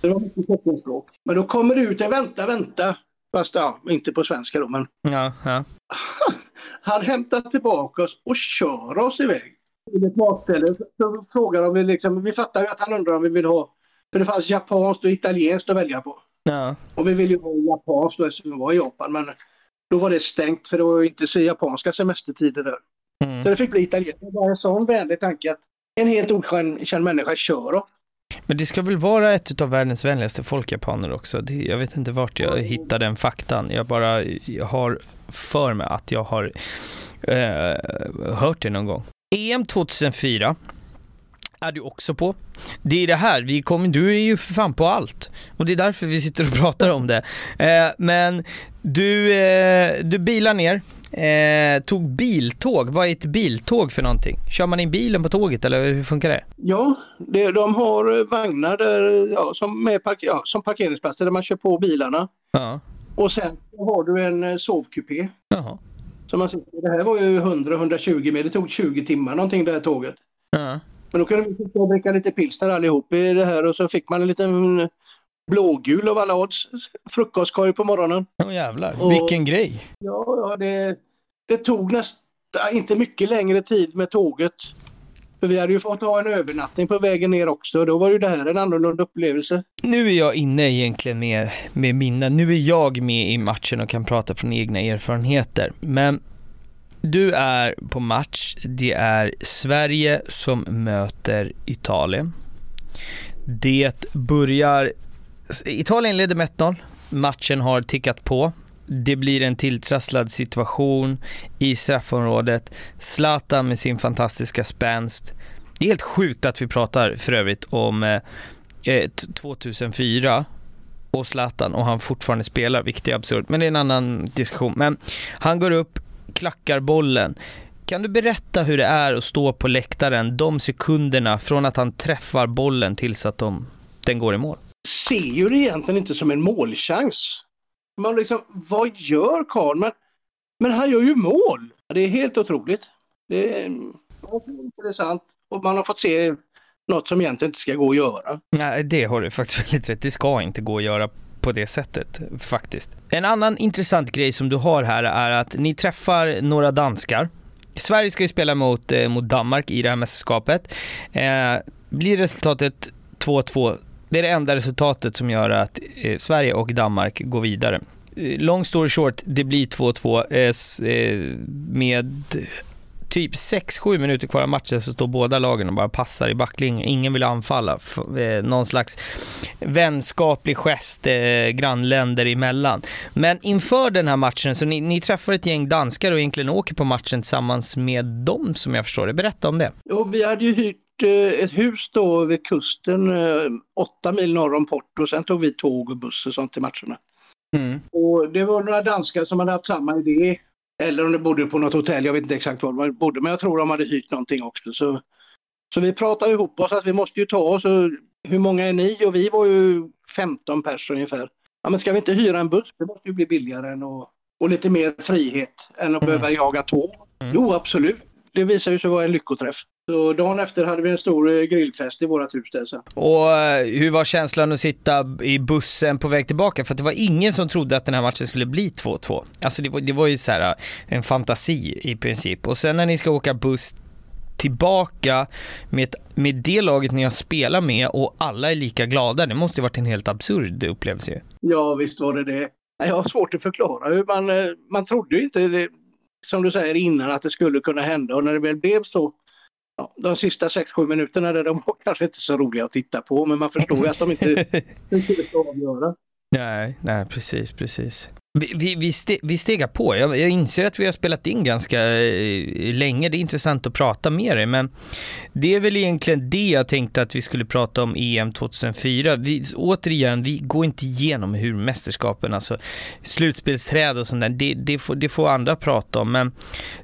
Det var mycket teckenspråk. Men då kommer det ut en vänta, vänta. Fast ja, inte på svenska då, men... Ja, ja. Han hämtar tillbaka oss och kör oss iväg. Till ett matställe. Så frågar om vi liksom, vi fattar ju att han undrar om vi vill ha, för det fanns japanskt och italienskt att välja på. Ja. Och vi ville ju ha japanskt eftersom vi var i Japan, men då var det stängt för det var ju inte så japanska semestertider där. Mm. Så det fick bli italienskt. Det var en sån vänlig tanke att en helt okänd människa kör oss. Men det ska väl vara ett av världens vänligaste folk, japaner också. Det, jag vet inte vart jag hittade den faktan. Jag bara jag har för mig att jag har eh, hört det någon gång. EM 2004 är du också på. Det är det här, vi kommer, du är ju för fan på allt. Och det är därför vi sitter och pratar om det. Eh, men du, eh, du bilar ner Eh, tog biltåg. Vad är ett biltåg för någonting? Kör man in bilen på tåget eller hur funkar det? Ja, det, de har eh, vagnar där, ja, som, med park, ja, som parkeringsplatser där man kör på bilarna. Ja. Och sen har du en eh, sovkupé. Jaha. Så man, det här var ju 100-120 meter, det tog 20 timmar någonting det här tåget. Ja. Men då kunde vi dricka lite pilsner allihop i det här och så fick man en liten blågul av alla odds frukostkorg på morgonen. Åh oh, jävlar, och, vilken grej! Ja, ja det, det tog nästan inte mycket längre tid med tåget. För vi hade ju fått ha en övernattning på vägen ner också. Då var ju det här en annorlunda upplevelse. Nu är jag inne egentligen med, med mina, nu är jag med i matchen och kan prata från egna erfarenheter. Men du är på match, det är Sverige som möter Italien. Det börjar Italien leder med 1-0. Matchen har tickat på. Det blir en tilltrasslad situation i straffområdet. Zlatan med sin fantastiska spänst. Det är helt sjukt att vi pratar för övrigt om eh, eh 2004 och Zlatan och han fortfarande spelar, vilket är absurt. Men det är en annan diskussion. Men han går upp, klackar bollen. Kan du berätta hur det är att stå på läktaren de sekunderna från att han träffar bollen tills att de, den går i mål? Ser ju det egentligen inte som en målchans. Man liksom, vad gör Karl? Men, men han gör ju mål! Det är helt otroligt. Det är intressant och man har fått se något som egentligen inte ska gå att göra. Nej, det har du faktiskt väldigt rätt. Det ska inte gå att göra på det sättet faktiskt. En annan intressant grej som du har här är att ni träffar några danskar. Sverige ska ju spela mot, eh, mot Danmark i det här mästerskapet. Eh, blir resultatet 2-2 det är det enda resultatet som gör att eh, Sverige och Danmark går vidare. Eh, long story short, det blir 2-2 eh, eh, med typ 6-7 minuter kvar av matchen så står båda lagen och bara passar i backlinjen. Ingen vill anfalla. Eh, någon slags vänskaplig gest eh, grannländer emellan. Men inför den här matchen, så ni, ni träffar ett gäng danskar och egentligen åker på matchen tillsammans med dem som jag förstår det. Berätta om det. Jo, vi hade ju hyrt ett hus då vid kusten, eh, åtta mil norr om Porto. Sen tog vi tåg och buss och sånt till matcherna. Mm. Och det var några danskar som hade haft samma idé. Eller om de bodde på något hotell, jag vet inte exakt var de bodde, men jag tror de hade hyrt någonting också. Så, Så vi pratade ihop oss att vi måste ju ta oss, och hur många är ni? Och vi var ju 15 pers ungefär. Ja, men ska vi inte hyra en buss? Det måste ju bli billigare än och, och lite mer frihet än att mm. behöva jaga tåg. Mm. Jo, absolut. Det visar ju sig vara en lyckoträff. Så dagen efter hade vi en stor eh, grillfest i vårt hus där sen. Och eh, hur var känslan att sitta i bussen på väg tillbaka? För det var ingen som trodde att den här matchen skulle bli 2-2. Alltså det var, det var ju så här eh, en fantasi i princip. Och sen när ni ska åka buss tillbaka med, med det laget ni har spelat med och alla är lika glada. Det måste ju varit en helt absurd upplevelse. Ja, visst var det det. Jag har svårt att förklara hur man, man trodde ju inte det, som du säger innan att det skulle kunna hända och när det väl blev så ja, de sista 6-7 minuterna där de var kanske inte så roliga att titta på men man förstår ju att de inte skulle avgöra. Nej, nej precis, precis. Vi, vi, vi, ste, vi stegar på. Jag, jag, inser att vi har spelat in ganska eh, länge. Det är intressant att prata med dig, men det är väl egentligen det jag tänkte att vi skulle prata om EM 2004. Vi, återigen, vi går inte igenom hur mästerskapen, alltså slutspelsträd och sånt där, det, det, får, det får andra prata om. Men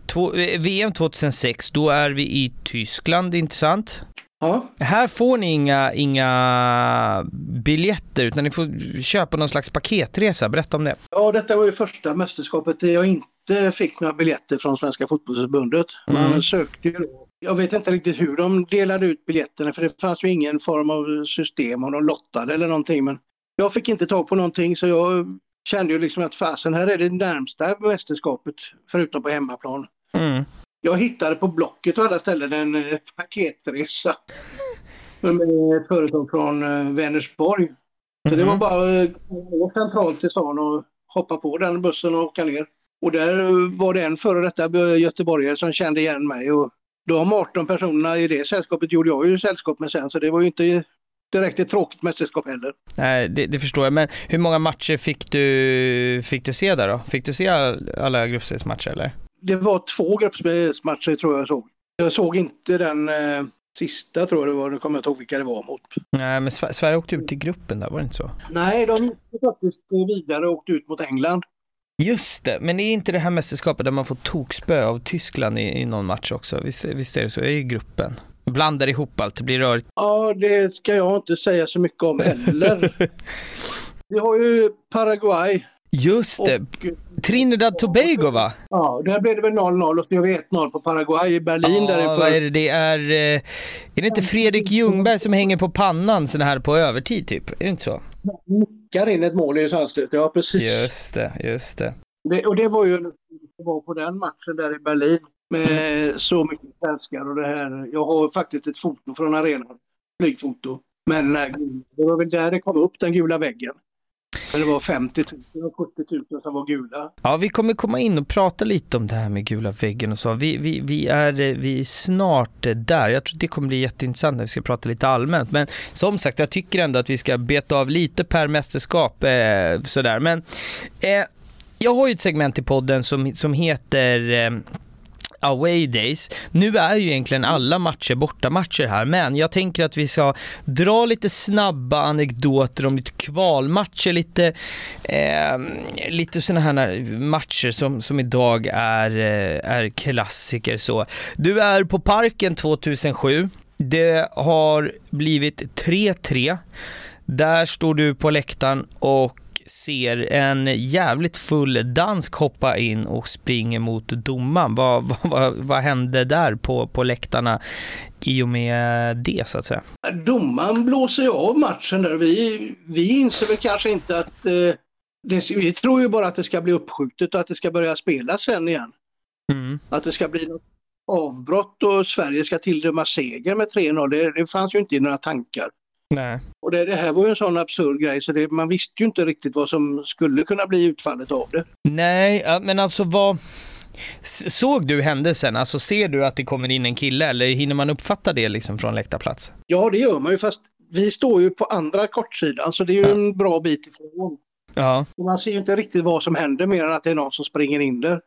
två, eh, VM 2006, då är vi i Tyskland, intressant. Ja. Här får ni inga, inga biljetter utan ni får köpa någon slags paketresa. Berätta om det. Ja, detta var ju första mästerskapet där jag inte fick några biljetter från Svenska fotbollsförbundet. Man mm. sökte ju jag vet inte riktigt hur de delade ut biljetterna för det fanns ju ingen form av system om de lottade eller någonting. Men jag fick inte tag på någonting så jag kände ju liksom att fasen här är det närmsta mästerskapet förutom på hemmaplan. Mm. Jag hittade på Blocket och alla ställen en eh, paketresa med ett företag från eh, Vänersborg. Så det var mhm. bara att gå centralt till stan och hoppa på den bussen och åka ner. Och där var det en före detta göteborgare som kände igen mig. Och de 18 personerna i det sällskapet gjorde jag ju sällskap med sen, så det var ju inte direkt ett tråkigt mästerskap heller. Nej, det, det, förstår jag. Men hur många matcher fick du, fick du se där då? Fick du se alla gruppspelsmatcher eller? Det var två gruppspelsmatcher tror jag såg. Jag såg inte den eh, sista tror jag det var, nu kommer jag inte ihåg vilka det var mot. Nej, men Sverige åkte ut till gruppen där, var det inte så? Nej, de gick faktiskt vidare och åkte ut mot England. Just det, men är inte det här mästerskapet där man får tokspö av Tyskland i, i någon match också? Visst, visst är det så? Är i gruppen? Blandar ihop allt, det blir rörigt. Ja, det ska jag inte säga så mycket om heller. Vi har ju Paraguay Just det. Och, Trinidad Tobago va? Ja, där blev det väl 0-0 och vi har 1-0 på Paraguay i Berlin ja, därifrån. Vad är det? det är, eh, är det inte Fredrik Ljungberg som hänger på pannan sån här på övertid typ? Är det inte så? Nickar in ett mål i sandstöt, ja precis. Just det, just det. det. Och det var ju var på den matchen där i Berlin med mm. så mycket svenskar och det här. Jag har faktiskt ett foto från arenan, flygfoto. Men det var väl där det kom upp, den gula väggen. Men det var 50 000 och 70 000 som var gula. Ja, vi kommer komma in och prata lite om det här med gula väggen och så. Vi, vi, vi, är, vi är snart där. Jag tror det kommer bli jätteintressant när vi ska prata lite allmänt. Men som sagt, jag tycker ändå att vi ska beta av lite per mästerskap. Eh, sådär. Men eh, jag har ju ett segment i podden som, som heter eh, away days. Nu är ju egentligen alla matcher bortamatcher här, men jag tänker att vi ska dra lite snabba anekdoter om lite kvalmatcher, lite, eh, lite sådana här matcher som, som idag är, eh, är klassiker så. Du är på Parken 2007. Det har blivit 3-3. Där står du på läktaren och ser en jävligt full dansk hoppa in och springer mot domaren. Vad, vad, vad hände där på, på läktarna i och med det så att säga? Domaren blåser ju av matchen där. Vi, vi inser väl kanske inte att eh, det, vi tror ju bara att det ska bli uppskjutet och att det ska börja spelas sen igen. Mm. Att det ska bli något avbrott och Sverige ska tilldöma seger med 3-0. Det, det fanns ju inte i några tankar. Nej. Och det, det, här var ju en sån absurd grej så det, man visste ju inte riktigt vad som skulle kunna bli utfallet av det. Nej, men alltså vad... Såg du händelsen? Alltså ser du att det kommer in en kille eller hinner man uppfatta det liksom från läktarplats? Ja, det gör man ju fast vi står ju på andra kortsidan så det är ju ja. en bra bit ifrån. Ja. man ser ju inte riktigt vad som händer mer än att det är någon som springer in där.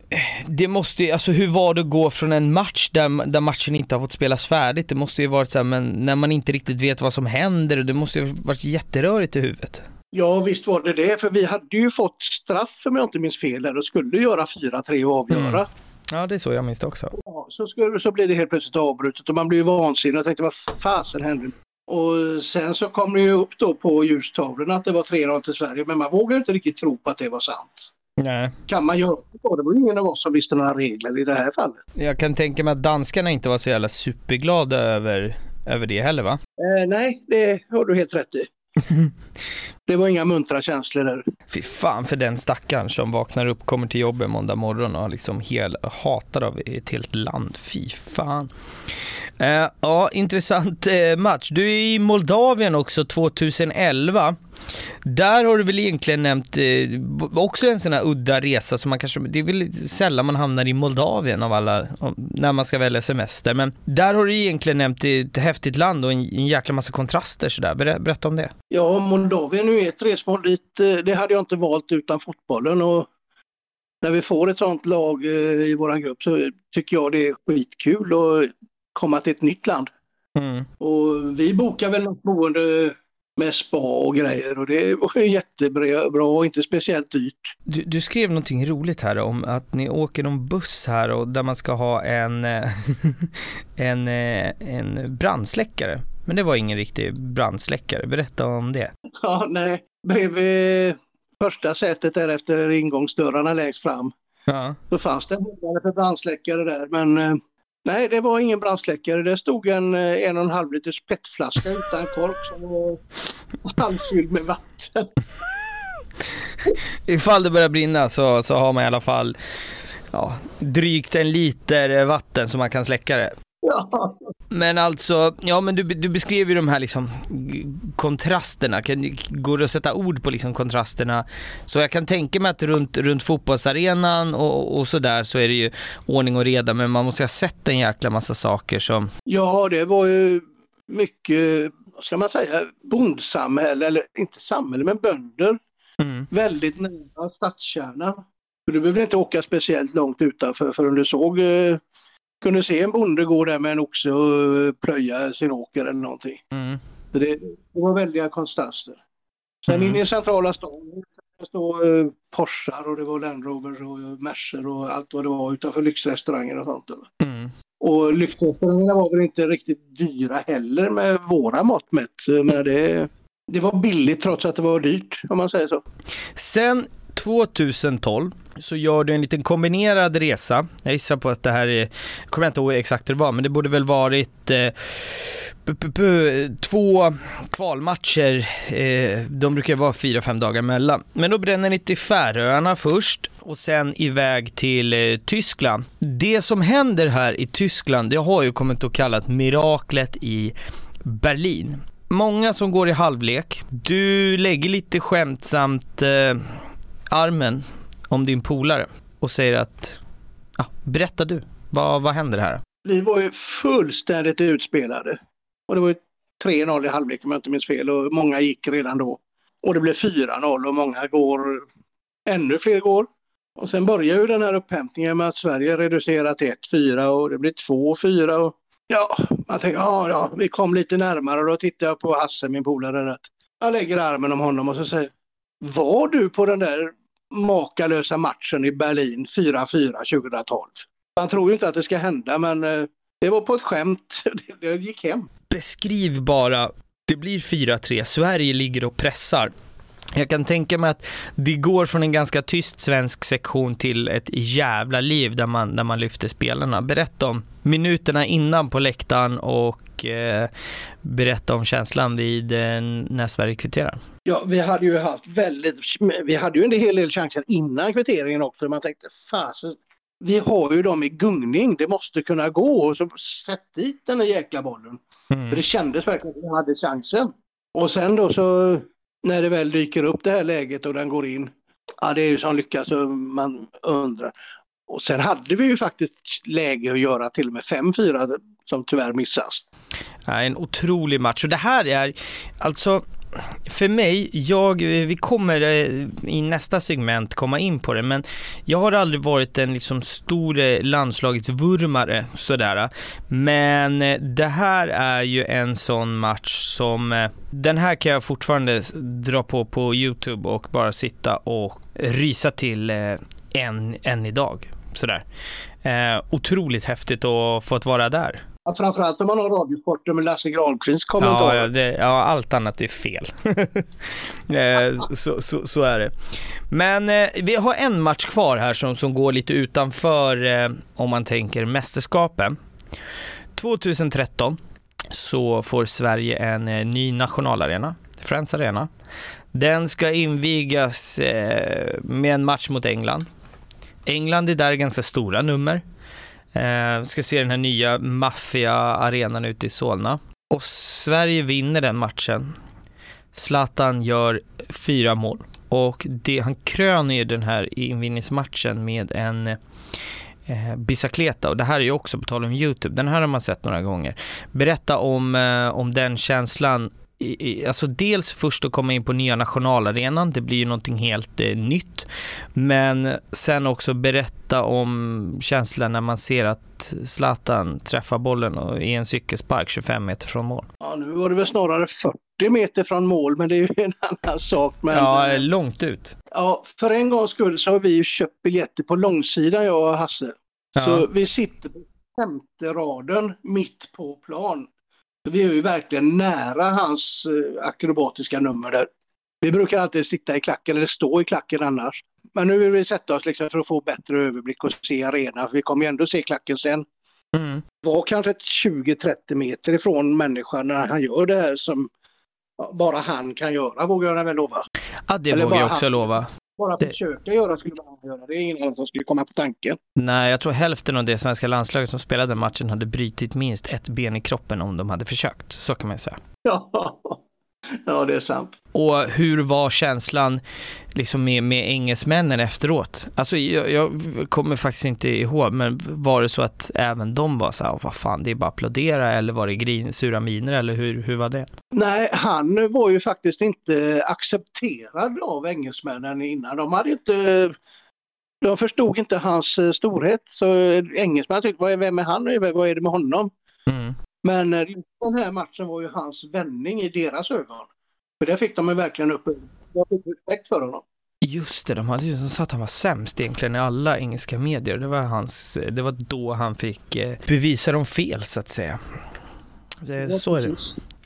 Det måste ju, alltså hur var det att gå från en match där, där matchen inte har fått spelas färdigt? Det måste ju varit så här, men när man inte riktigt vet vad som händer, det måste ju varit jätterörigt i huvudet. Ja visst var det det, för vi hade ju fått straff om jag inte minns fel där och skulle göra 4-3 och avgöra. Mm. Ja, det är så jag minns det också. Ja, så, skulle, så blir det helt plötsligt avbrutet och man blir ju vansinnig och tänkte vad fasen hände? Och sen så kom det ju upp då på ljustavlorna att det var 3-0 till Sverige men man vågar inte riktigt tro på att det var sant. Nej. Kan man göra det? Det var ingen av oss som visste några regler i det här fallet. Jag kan tänka mig att danskarna inte var så jävla superglada över, över det heller va? Eh, nej, det har du helt rätt i. det var inga muntra känslor där. Fy fan för den stackaren som vaknar upp, kommer till jobbet måndag morgon och liksom hel, hatad av ett helt land. Fy fan. Uh, ja, intressant uh, match. Du är i Moldavien också 2011. Där har du väl egentligen nämnt uh, också en sån här udda resa som man kanske, det är väl sällan man hamnar i Moldavien av alla, när man ska välja semester. Men där har du egentligen nämnt ett häftigt land och en, en jäkla massa kontraster sådär. Ber, berätta om det. Ja, Moldavien är ett resmål dit, det hade jag inte valt utan fotbollen och när vi får ett sånt lag i våran grupp så tycker jag det är skitkul och komma till ett nytt land. Mm. Och vi bokar väl något boende med spa och grejer och det var jättebra och inte speciellt dyrt. Du, du, skrev någonting roligt här om att ni åker någon buss här och där man ska ha en, en, en brandsläckare. Men det var ingen riktig brandsläckare. Berätta om det. Ja, nej. Bredvid första sätet där efter ingångsdörrarna längst fram ja. så fanns det en för brandsläckare där men eh, Nej, det var ingen brandsläckare. Det stod en eh, en och en halv liters petflaska utan kork som var halvfylld med vatten. Ifall det börjar brinna så, så har man i alla fall ja, drygt en liter vatten som man kan släcka det. Ja. Men alltså, ja men du, du beskrev ju de här liksom kontrasterna, kan, går det att sätta ord på liksom kontrasterna? Så jag kan tänka mig att runt, runt fotbollsarenan och, och sådär så är det ju ordning och reda, men man måste ha sett en jäkla massa saker som... Ja, det var ju mycket, vad ska man säga, bondsamhälle, eller inte samhälle, men bönder. Mm. Väldigt nära stadskärnan. Du behöver inte åka speciellt långt utanför förrän du såg eh, kunde se en bonde gå där med en oxe och plöja sin åker eller någonting. Mm. det, det var väldiga kontraster. Sen mm. inne i centrala stan stod eh, Porschar och det var Land Rovers och Mercer och allt vad det var utanför lyxrestauranger och sånt. Mm. Och lyxrestaurangerna var väl inte riktigt dyra heller med våra mått mätt. Men det, det var billigt trots att det var dyrt om man säger så. Sen 2012 så gör du en liten kombinerad resa. Jag gissar på att det här är, jag kommer inte ihåg exakt hur det var, men det borde väl varit eh, två kvalmatcher. Eh, de brukar vara fyra, fem dagar mellan. Men då bränner ni till Färöarna först och sen iväg till eh, Tyskland. Det som händer här i Tyskland, det har ju kommit att kallas miraklet i Berlin. Många som går i halvlek. Du lägger lite skämtsamt eh, armen om din polare och säger att, ja, berätta du, vad, vad händer här? Vi var ju fullständigt utspelade. Och det var ju 3-0 i halvlek om jag inte minns fel och många gick redan då. Och det blev 4-0 och många går, ännu fler går. Och sen börjar ju den här upphämtningen med att Sverige reducerar till 1-4 och det blir 2-4. Och ja, man tänker, ja, ja, vi kom lite närmare och då tittar jag på Hasse, min polare. Jag lägger armen om honom och så säger var du på den där makalösa matchen i Berlin 4-4 2012. Man tror ju inte att det ska hända men eh, det var på ett skämt. Det gick hem. Beskriv bara. Det blir 4-3. Sverige ligger och pressar. Jag kan tänka mig att det går från en ganska tyst svensk sektion till ett jävla liv där man, där man lyfter spelarna. Berätta om minuterna innan på läktaren och eh, berätta om känslan vid eh, när Sverige kvitterar. Ja, vi hade ju haft väldigt, vi hade ju en hel del chanser innan kvitteringen också. Man tänkte fasen, vi har ju dem i gungning, det måste kunna gå. Och så sätt dit den där jäkla bollen. Mm. För det kändes verkligen att vi hade chansen. Och sen då så när det väl dyker upp det här läget och den går in. Ja, det är ju som lyckas så man undrar. Och sen hade vi ju faktiskt läge att göra till och med 5-4 som tyvärr missas. Ja, en otrolig match och det här är alltså för mig, jag, vi kommer eh, i nästa segment komma in på det, men jag har aldrig varit en liksom stor eh, landslagsvurmare sådär. Men eh, det här är ju en sån match som, den här kan jag fortfarande dra på på Youtube och bara sitta och rysa till än, än idag. Sådär. Eh, otroligt häftigt att få vara där. Ja, framförallt om man har Radiosporten med Lasse Granqvists kommentarer. Ja, det, ja, allt annat är fel. Eh, så, så, så, är det. Men eh, vi har en match kvar här som, som går lite utanför, eh, om man tänker mästerskapen. 2013 så får Sverige en eh, ny nationalarena, Friends Arena. Den ska invigas eh, med en match mot England. England är där ganska stora nummer. Eh, ska se den här nya maffia-arenan ute i Solna. Och Sverige vinner den matchen. Zlatan gör fyra mål. Och det, han kröner ju den här invigningsmatchen med en eh, bicicleta och det här är ju också på tal om Youtube, den här har man sett några gånger. Berätta om, eh, om den känslan alltså dels först att komma in på nya nationalarenan, det blir ju någonting helt eh, nytt. Men sen också berätta om känslan när man ser att Zlatan träffar bollen i en cykelspark 25 meter från mål. Ja, nu var det väl snarare 40 meter från mål, men det är ju en annan sak. Men, ja, långt ut. Ja, för en gångs skull så har vi ju köpt biljetter på långsidan, jag och Hasse. Ja. Så vi sitter på femte raden mitt på plan. Vi är ju verkligen nära hans eh, akrobatiska nummer där. Vi brukar alltid sitta i klacken eller stå i klacken annars. Men nu vill vi sätta oss liksom för att få bättre överblick och se arenan. För vi kommer ju ändå se klacken sen. Mm. Var kanske 20-30 meter ifrån människan när han gör det här som bara han kan göra, vågar jag väl lova. Ja, det Eller vågar jag också han, lova. Bara det... försöka göra skulle man göra. Det är ingen annan som skulle komma på tanken. Nej, jag tror hälften av det svenska landslaget som spelade matchen hade brytit minst ett ben i kroppen om de hade försökt. Så kan man säga. Ja, Ja, det är sant. Och hur var känslan liksom med, med engelsmännen efteråt? Alltså jag, jag, kommer faktiskt inte ihåg, men var det så att även de var så här, vad fan, det är bara att applådera eller var det grin, sura miner eller hur, hur var det? Nej, han var ju faktiskt inte accepterad av engelsmännen innan. De hade inte de förstod inte hans eh, storhet. Så engelsmännen tyckte, vem är han? Vad är det med honom? Mm. Men eh, den här matchen var ju hans vändning i deras ögon. För det fick de ju verkligen upp. Jag fick respekt för honom. Just det, de hade ju sagt att han var sämst egentligen i alla engelska medier. Det var, hans, det var då han fick eh, bevisa dem fel så att säga. Så är det.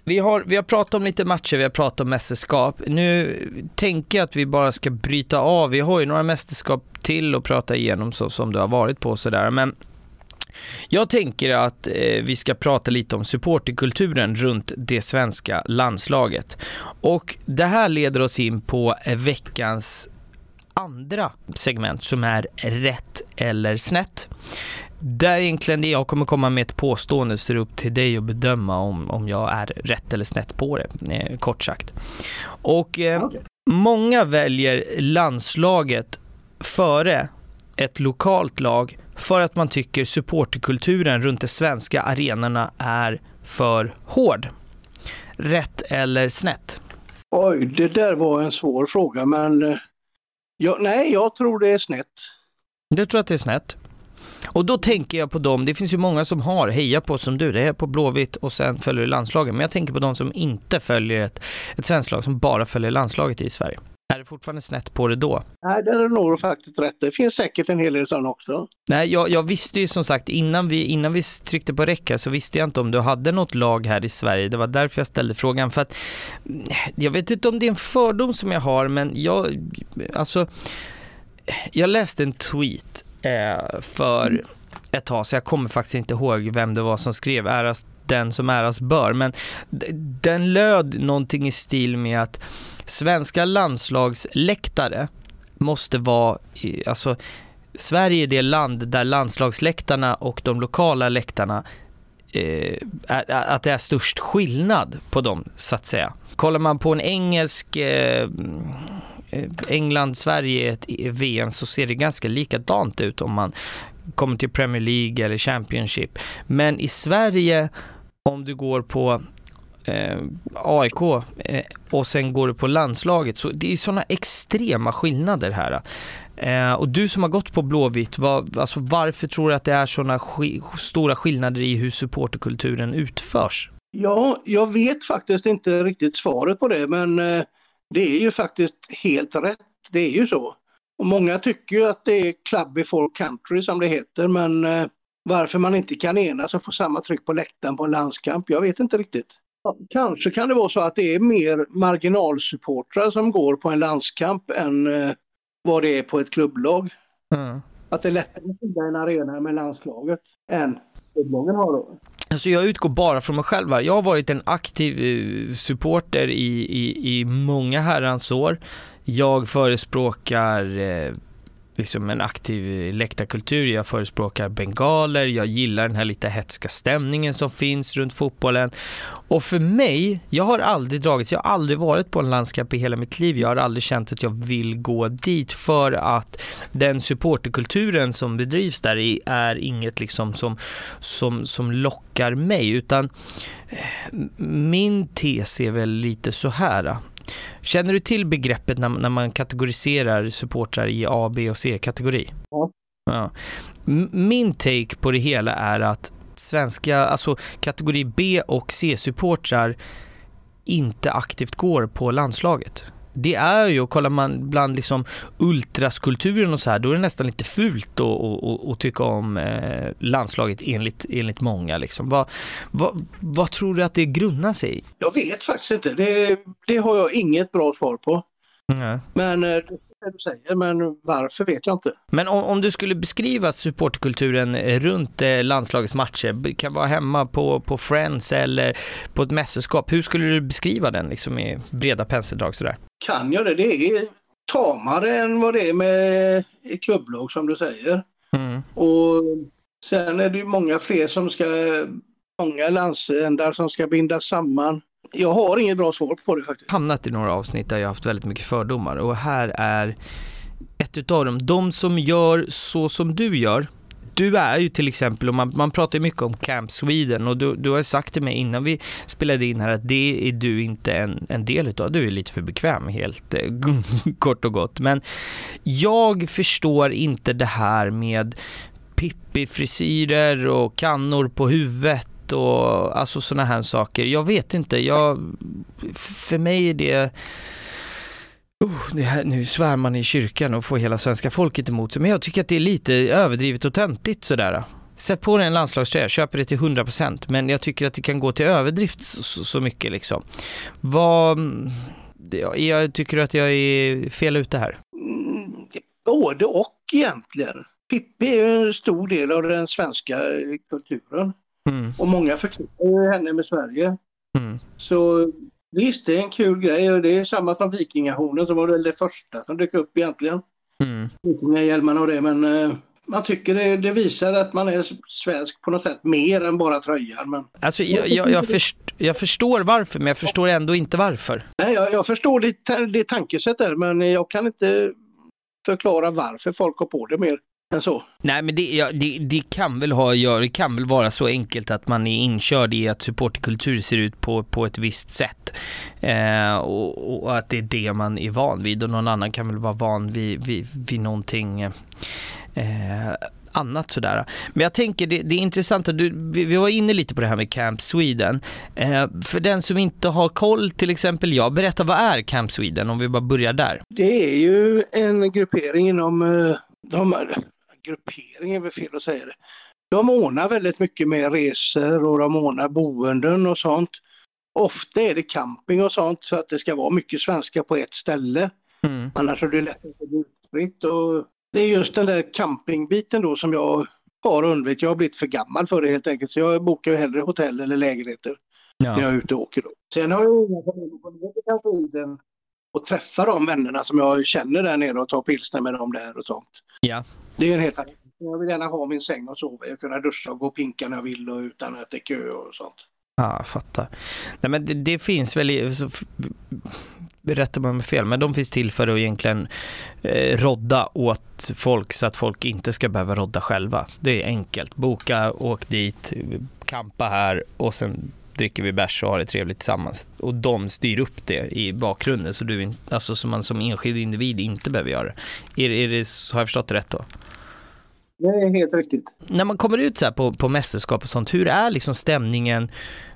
Vi har, vi har pratat om lite matcher, vi har pratat om mästerskap. Nu tänker jag att vi bara ska bryta av. Vi har ju några mästerskap till att prata igenom så som du har varit på sådär. Men jag tänker att eh, vi ska prata lite om supporterkulturen runt det svenska landslaget. Och det här leder oss in på eh, veckans andra segment som är rätt eller snett. Där egentligen det jag kommer komma med ett påstående så det är upp till dig att bedöma om, om jag är rätt eller snett på det, eh, kort sagt. Och eh, okay. många väljer landslaget före ett lokalt lag för att man tycker supporterkulturen runt de svenska arenorna är för hård. Rätt eller snett? Oj, det där var en svår fråga men eh, ja, nej, jag tror det är snett. Du tror att det är snett? Och då tänker jag på dem, det finns ju många som har heja på som du, det är på Blåvitt och sen följer landslaget. Men jag tänker på de som inte följer ett, ett svenskt lag, som bara följer landslaget i Sverige. Är det fortfarande snett på det då? Nej, det är nog faktiskt rätt. Det finns säkert en hel del sådana också. Nej, jag, jag, visste ju som sagt innan vi, innan vi tryckte på räcka så visste jag inte om du hade något lag här i Sverige. Det var därför jag ställde frågan. För att jag vet inte om det är en fördom som jag har, men jag, alltså, jag läste en tweet eh, för ett tag, så jag kommer faktiskt inte ihåg vem det var som skrev äras den som äras bör, men den löd någonting i stil med att svenska landslagsläktare måste vara, alltså Sverige är det land där landslagsläktarna och de lokala läktarna eh, är, att det är störst skillnad på dem så att säga. Kollar man på en engelsk eh, eh England-Sverige i ett VM så ser det ganska likadant ut om man kommer till Premier League eller Championship. Men i Sverige, om du går på eh, AIK eh, och sen går du på landslaget. Så det är sådana extrema skillnader här. Eh, och du som har gått på Blåvitt, vad, alltså varför tror du att det är sådana sk stora skillnader i hur supporterkulturen utförs? Ja, jag vet faktiskt inte riktigt svaret på det, men eh, det är ju faktiskt helt rätt. Det är ju så. Och många tycker ju att det är club before country som det heter, men eh, varför man inte kan enas och få samma tryck på läktaren på en landskamp, jag vet inte riktigt. Kanske kan det vara så att det är mer marginalsupportrar som går på en landskamp än eh, vad det är på ett klubblag. Mm. Att det är lättare att fylla en arena med landslaget än klubblagen har då. Alltså jag utgår bara från mig själv här. Jag har varit en aktiv eh, supporter i, i, i många herrans år. Jag förespråkar eh, liksom en aktiv läktarkultur, jag förespråkar bengaler, jag gillar den här lite hetska stämningen som finns runt fotbollen. Och för mig, jag har aldrig dragits, jag har aldrig varit på en landskamp i hela mitt liv, jag har aldrig känt att jag vill gå dit för att den supporterkulturen som bedrivs där är inget liksom som, som, som lockar mig, utan eh, min tes är väl lite så här. Känner du till begreppet när, när man kategoriserar supportrar i A, B och C-kategori? Ja. ja. Min take på det hela är att svenska, alltså kategori B och C-supportrar inte aktivt går på landslaget det är ju, och kollar man bland liksom ultraskulturen och så här, då är det nästan lite fult att tycka om eh, landslaget enligt, enligt många. Liksom. Vad, vad, vad tror du att det grundar sig i? Jag vet faktiskt inte. Det, det har jag inget bra svar på. Mm. Men eh, det du säger, men varför vet jag inte. Men om, om du skulle beskriva supportkulturen runt eh, landslagets matcher, kan vara hemma på, på Friends eller på ett mästerskap, hur skulle du beskriva den liksom i breda penseldrag sådär? Kan jag det? Det är tamare än vad det är med i klubblag som du säger. Mm. Och sen är det ju många fler som ska, många landsändar som ska bindas samman. Jag har inget bra svar på det faktiskt. Hamnat i några avsnitt där jag haft väldigt mycket fördomar och här är ett utav dem. De som gör så som du gör, du är ju till exempel, och man, man pratar ju mycket om Camp Sweden och du, du har sagt till mig innan vi spelade in här att det är du inte en, en del utav. Du är lite för bekväm helt eh, kort och gott. Men jag förstår inte det här med Pippi-frisyrer och kannor på huvudet och alltså sådana här saker. Jag vet inte, jag, för mig är det Oh, det här, nu svär man i kyrkan och får hela svenska folket emot sig, men jag tycker att det är lite överdrivet och töntigt sådär. Sätt på dig en landslagströja, köper det till 100% men jag tycker att det kan gå till överdrift så, så mycket liksom. Vad, jag tycker att jag är fel ute här? Mm, både och egentligen. Pippi är en stor del av den svenska kulturen. Mm. Och många förknippar henne med Sverige. Mm. Så visst, det är en kul grej och det är samma som vikingahornen som var väl det första som dök upp egentligen. Mm. Vikingahjälmarna och det, men eh, man tycker det, det, visar att man är svensk på något sätt mer än bara tröjan. Men... Alltså, jag, jag, jag, först, jag förstår varför, men jag förstår ändå inte varför. Nej, jag, jag förstår ditt, ditt tankesätt där, men jag kan inte förklara varför folk har på det mer än så. Nej men det, ja, det, det, kan väl ha att det kan väl vara så enkelt att man är inkörd i att supporterkultur ser ut på, på ett visst sätt. Eh, och, och, att det är det man är van vid och någon annan kan väl vara van vid, vid, vid någonting eh, annat sådär. Men jag tänker det, det är intressant att du, vi, vi, var inne lite på det här med Camp Sweden. Eh, för den som inte har koll, till exempel jag, berätta vad är Camp Sweden om vi bara börjar där? Det är ju en gruppering inom eh, de gruppering är väl fel att säga det. De ordnar väldigt mycket med resor och de ordnar boenden och sånt. Ofta är det camping och sånt så att det ska vara mycket svenska på ett ställe. Mm. Annars är det lätt att bli utspritt. Och det är just den där campingbiten då som jag har undvikit. Jag har blivit för gammal för det helt enkelt så jag bokar ju hellre hotell eller lägenheter ja. när jag är ute och åker. Då. Sen har jag inga familjer på ner och träffa de vännerna som jag känner där nere och ta pilsner med dem där och sånt. Ja. Det är en helt annan jag vill gärna ha min säng och sova. Jag kunna duscha och gå och pinka när jag vill och utan att det är kö och sånt. Ja, jag fattar. Nej, men det, det finns väl, så, rättar man mig fel, men de finns till för att egentligen eh, rodda åt folk så att folk inte ska behöva rodda själva. Det är enkelt. Boka, åk dit, kampa här och sen dricker vi bärs och har det trevligt tillsammans. Och de styr upp det i bakgrunden så du, alltså som man som enskild individ inte behöver göra det. Är, är det har jag förstått det rätt då? Det är helt riktigt. När man kommer ut så här på, på mästerskap och sånt, hur är liksom stämningen?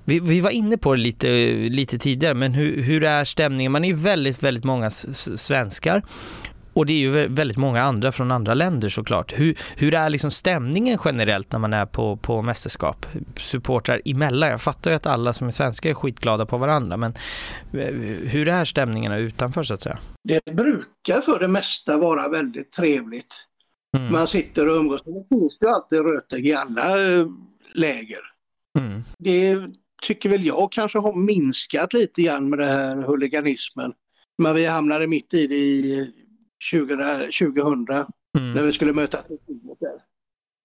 Vi, vi var inne på det lite, lite tidigare, men hur, hur är stämningen? Man är ju väldigt, väldigt många svenskar och det är ju väldigt många andra från andra länder såklart. Hur, hur är liksom stämningen generellt när man är på, på mästerskap? Supportrar emellan? Jag fattar ju att alla som är svenskar är skitglada på varandra, men eh, hur är stämningarna utanför så att säga? Det brukar för det mesta vara väldigt trevligt. Mm. Man sitter och umgås. Det finns ju alltid rötägg i alla eh, läger. Mm. Det tycker väl jag kanske har minskat lite grann med den här huliganismen. Men vi hamnade mitt i det i 2000 mm. när vi skulle möta Turkiet där.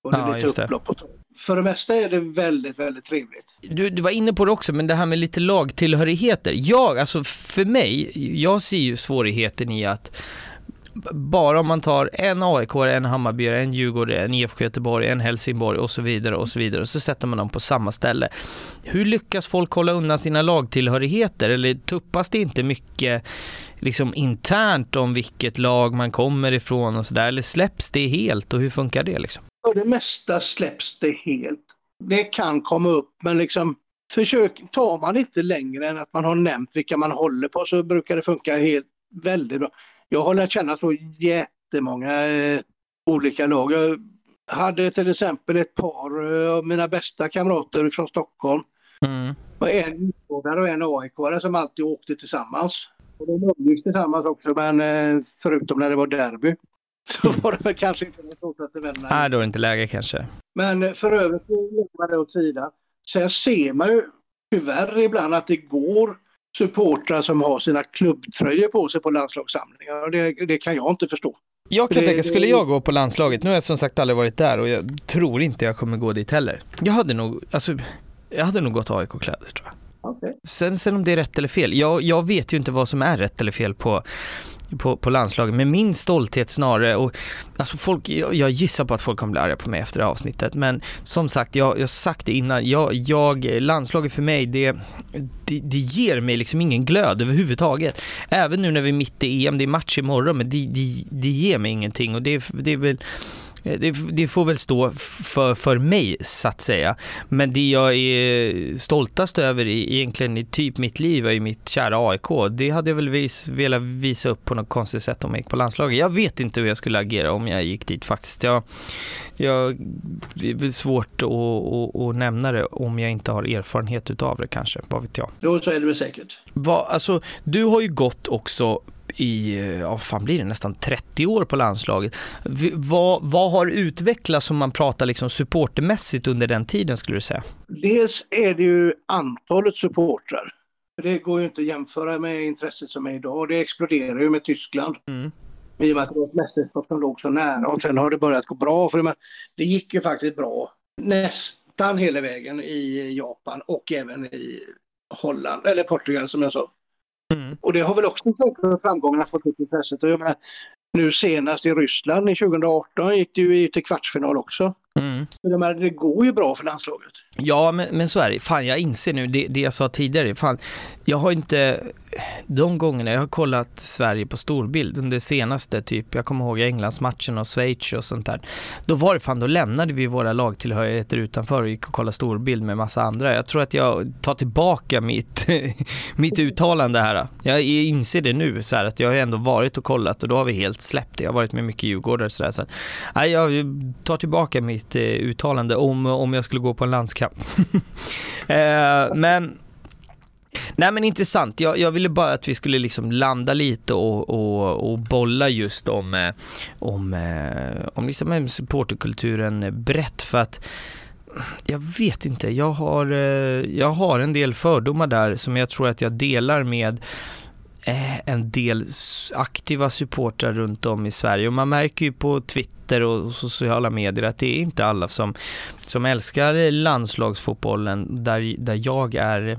Och det ja, lite upplopp och För det mesta är det väldigt, väldigt trevligt. Du, du var inne på det också, men det här med lite lagtillhörigheter. Jag, alltså för mig, jag ser ju svårigheten i att bara om man tar en AIK, en Hammarby, en Djurgården, en IFK Göteborg, en Helsingborg och så vidare och så vidare och så sätter man dem på samma ställe. Hur lyckas folk hålla undan sina lagtillhörigheter eller tuppas det inte mycket liksom internt om vilket lag man kommer ifrån och sådär eller släpps det helt och hur funkar det liksom? För det mesta släpps det helt. Det kan komma upp men liksom försök, tar man inte längre än att man har nämnt vilka man håller på så brukar det funka helt väldigt bra. Jag har lärt känna så jättemånga eh, olika lag. Jag hade till exempel ett par eh, av mina bästa kamrater från Stockholm. Mm. En Djurgårdare och en aik som alltid åkte tillsammans. Och de umgicks tillsammans också men eh, förutom när det var derby. Så var det väl kanske inte de största vännerna. Nej, då är det inte läge kanske. Men eh, för övrigt lägger man det åt sidan. Sen ser man ju tyvärr ibland att det går supportrar som har sina klubbtröjor på sig på landslagssamlingar. Det, det kan jag inte förstå. Jag kan tänka, skulle jag gå på landslaget, nu har jag som sagt aldrig varit där och jag tror inte jag kommer gå dit heller. Jag hade nog, alltså, jag hade nog gått AIK-kläder tror jag. Okay. Sen, sen om det är rätt eller fel, jag, jag vet ju inte vad som är rätt eller fel på på, på landslaget, men min stolthet snarare och alltså folk, jag, jag, gissar på att folk kommer bli arga på mig efter det här avsnittet, men som sagt, jag har sagt det innan, jag, jag, landslaget för mig, det, det, det, ger mig liksom ingen glöd överhuvudtaget. Även nu när vi är mitt i EM, det är match imorgon, men det, det, det ger mig ingenting och det, det är väl det, det, får väl stå för, för mig, så att säga. Men det jag är stoltast över i, egentligen i typ mitt liv är ju mitt kära AIK. Det hade jag väl vis, velat visa upp på något konstigt sätt om jag gick på landslaget. Jag vet inte hur jag skulle agera om jag gick dit faktiskt. Jag, jag, det är svårt att, att, att nämna det om jag inte har erfarenhet utav det kanske, vad vet jag. Jo, så är det väl säkert. Va, alltså, du har ju gått också i, ja vad fan blir det, nästan 30 år på landslaget. Vad, vad har utvecklats om man pratar liksom supportermässigt under den tiden skulle du säga? Dels är det ju antalet supportrar. Det går ju inte att jämföra med intresset som är idag. Det exploderar ju med Tyskland. Mm. I och med att det var ett mästerskap som låg så nära och sen har det börjat gå bra. För det gick ju faktiskt bra nästan hela vägen i Japan och även i Holland, eller Portugal som jag sa. Mm. Och det har väl också för framgångarna fått upp intresset. Och jag menar, nu senast i Ryssland i 2018 gick det ju till kvartsfinal också. Mm. Så det går ju bra för landslaget. Ja, men, men så är det. Fan, jag inser nu det, det jag sa tidigare. Fan, jag har inte, de gångerna jag har kollat Sverige på storbild under senaste, typ, jag kommer ihåg Englandsmatchen och Schweiz och sånt där. Då var det fan, då lämnade vi våra lagtillhörigheter utanför och gick och kollade storbild med massa andra. Jag tror att jag tar tillbaka mitt, mitt uttalande här. Jag inser det nu, så här, att jag har ändå varit och kollat och då har vi helt släppt det. Jag har varit med mycket Djurgårdare så där. Så, nej, jag tar tillbaka mitt eh, uttalande om, om jag skulle gå på en landskamp. eh, men Nej men intressant, jag, jag, ville bara att vi skulle liksom landa lite och, och, och bolla just om, eh, om, eh, om liksom supporterkulturen brett. För att jag vet inte, jag har, eh, jag har en del fördomar där som jag tror att jag delar med Eh, en del aktiva supportrar runt om i Sverige och man märker ju på Twitter och sociala medier att det är inte alla som, som älskar landslagsfotbollen där, där jag är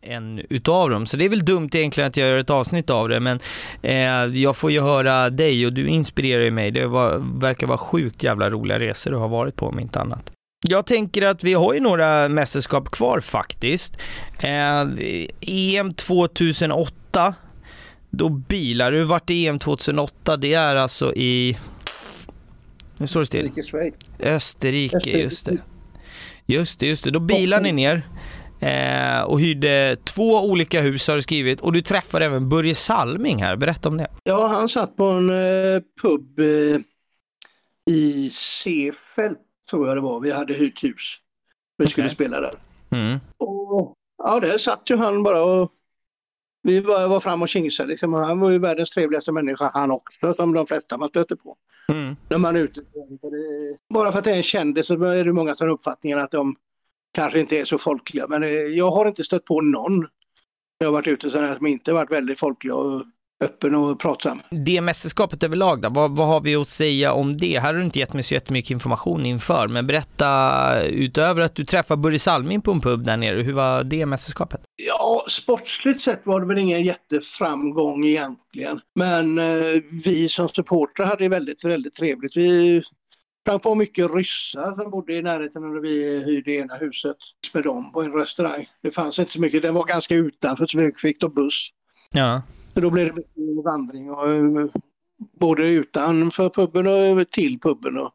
en utav dem. Så det är väl dumt egentligen att jag gör ett avsnitt av det, men eh, jag får ju höra dig och du inspirerar ju mig. Det var, verkar vara sjukt jävla roliga resor du har varit på om inte annat. Jag tänker att vi har ju några mästerskap kvar faktiskt. Eh, EM 2008, då bilar du. Vart är EM 2008? Det är alltså i... Nu står det still. Österrike, Österrike, just det. Just det, just det. Då bilar ni ner. eh, och hyrde två olika hus har du skrivit och du träffade även Börje Salming här. Berätta om det. Ja, han satt på en eh, pub eh, i Seefeld, tror jag det var. Vi hade hyrt hus. Vi skulle okay. spela där. Mm. Och, ja, där satt ju han bara och vi var, var fram och kingsade liksom. Han var ju världens trevligaste människa han också, som de flesta man stöter på. Mm. När man är ute. Bara för att det är en kändis så är det många som har uppfattningen att de kanske inte är så folkliga. Men eh, jag har inte stött på någon när jag har varit ute sådär som inte varit väldigt folkliga och öppen och pratsam. Det mästerskapet överlag då, vad, vad, har vi att säga om det? Här har du inte gett mig så jättemycket information inför, men berätta utöver att du träffade Börje Salming på en pub där nere, hur var det mästerskapet? Ja, sportsligt sett var det väl ingen jätteframgång egentligen, men eh, vi som supportrar hade väldigt, väldigt trevligt. Vi sprang på mycket ryssar som bodde i närheten när vi hyrde ena huset med dem på en restaurang. Det fanns inte så mycket, den var ganska utanför så vi fick ta buss. Ja. Så då blev det mycket vandring och, eh, både utanför puben och till puben. Och,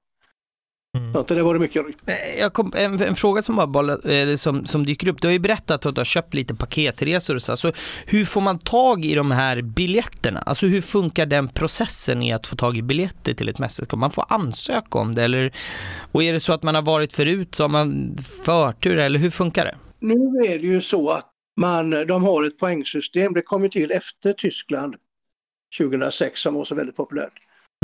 Mm. Så det var mycket eh, jag kom, en, en, fråga som, bara som, som dyker upp. Du har ju berättat att du har köpt lite paketresor. Så alltså, hur får man tag i de här biljetterna? Alltså hur funkar den processen i att få tag i biljetter till ett mästerskap? Man får ansöka om det eller och är det så att man har varit förut så har man förtur eller hur funkar det? Nu är det ju så att man, de har ett poängsystem. Det kom ju till efter Tyskland 2006 som var så väldigt populärt.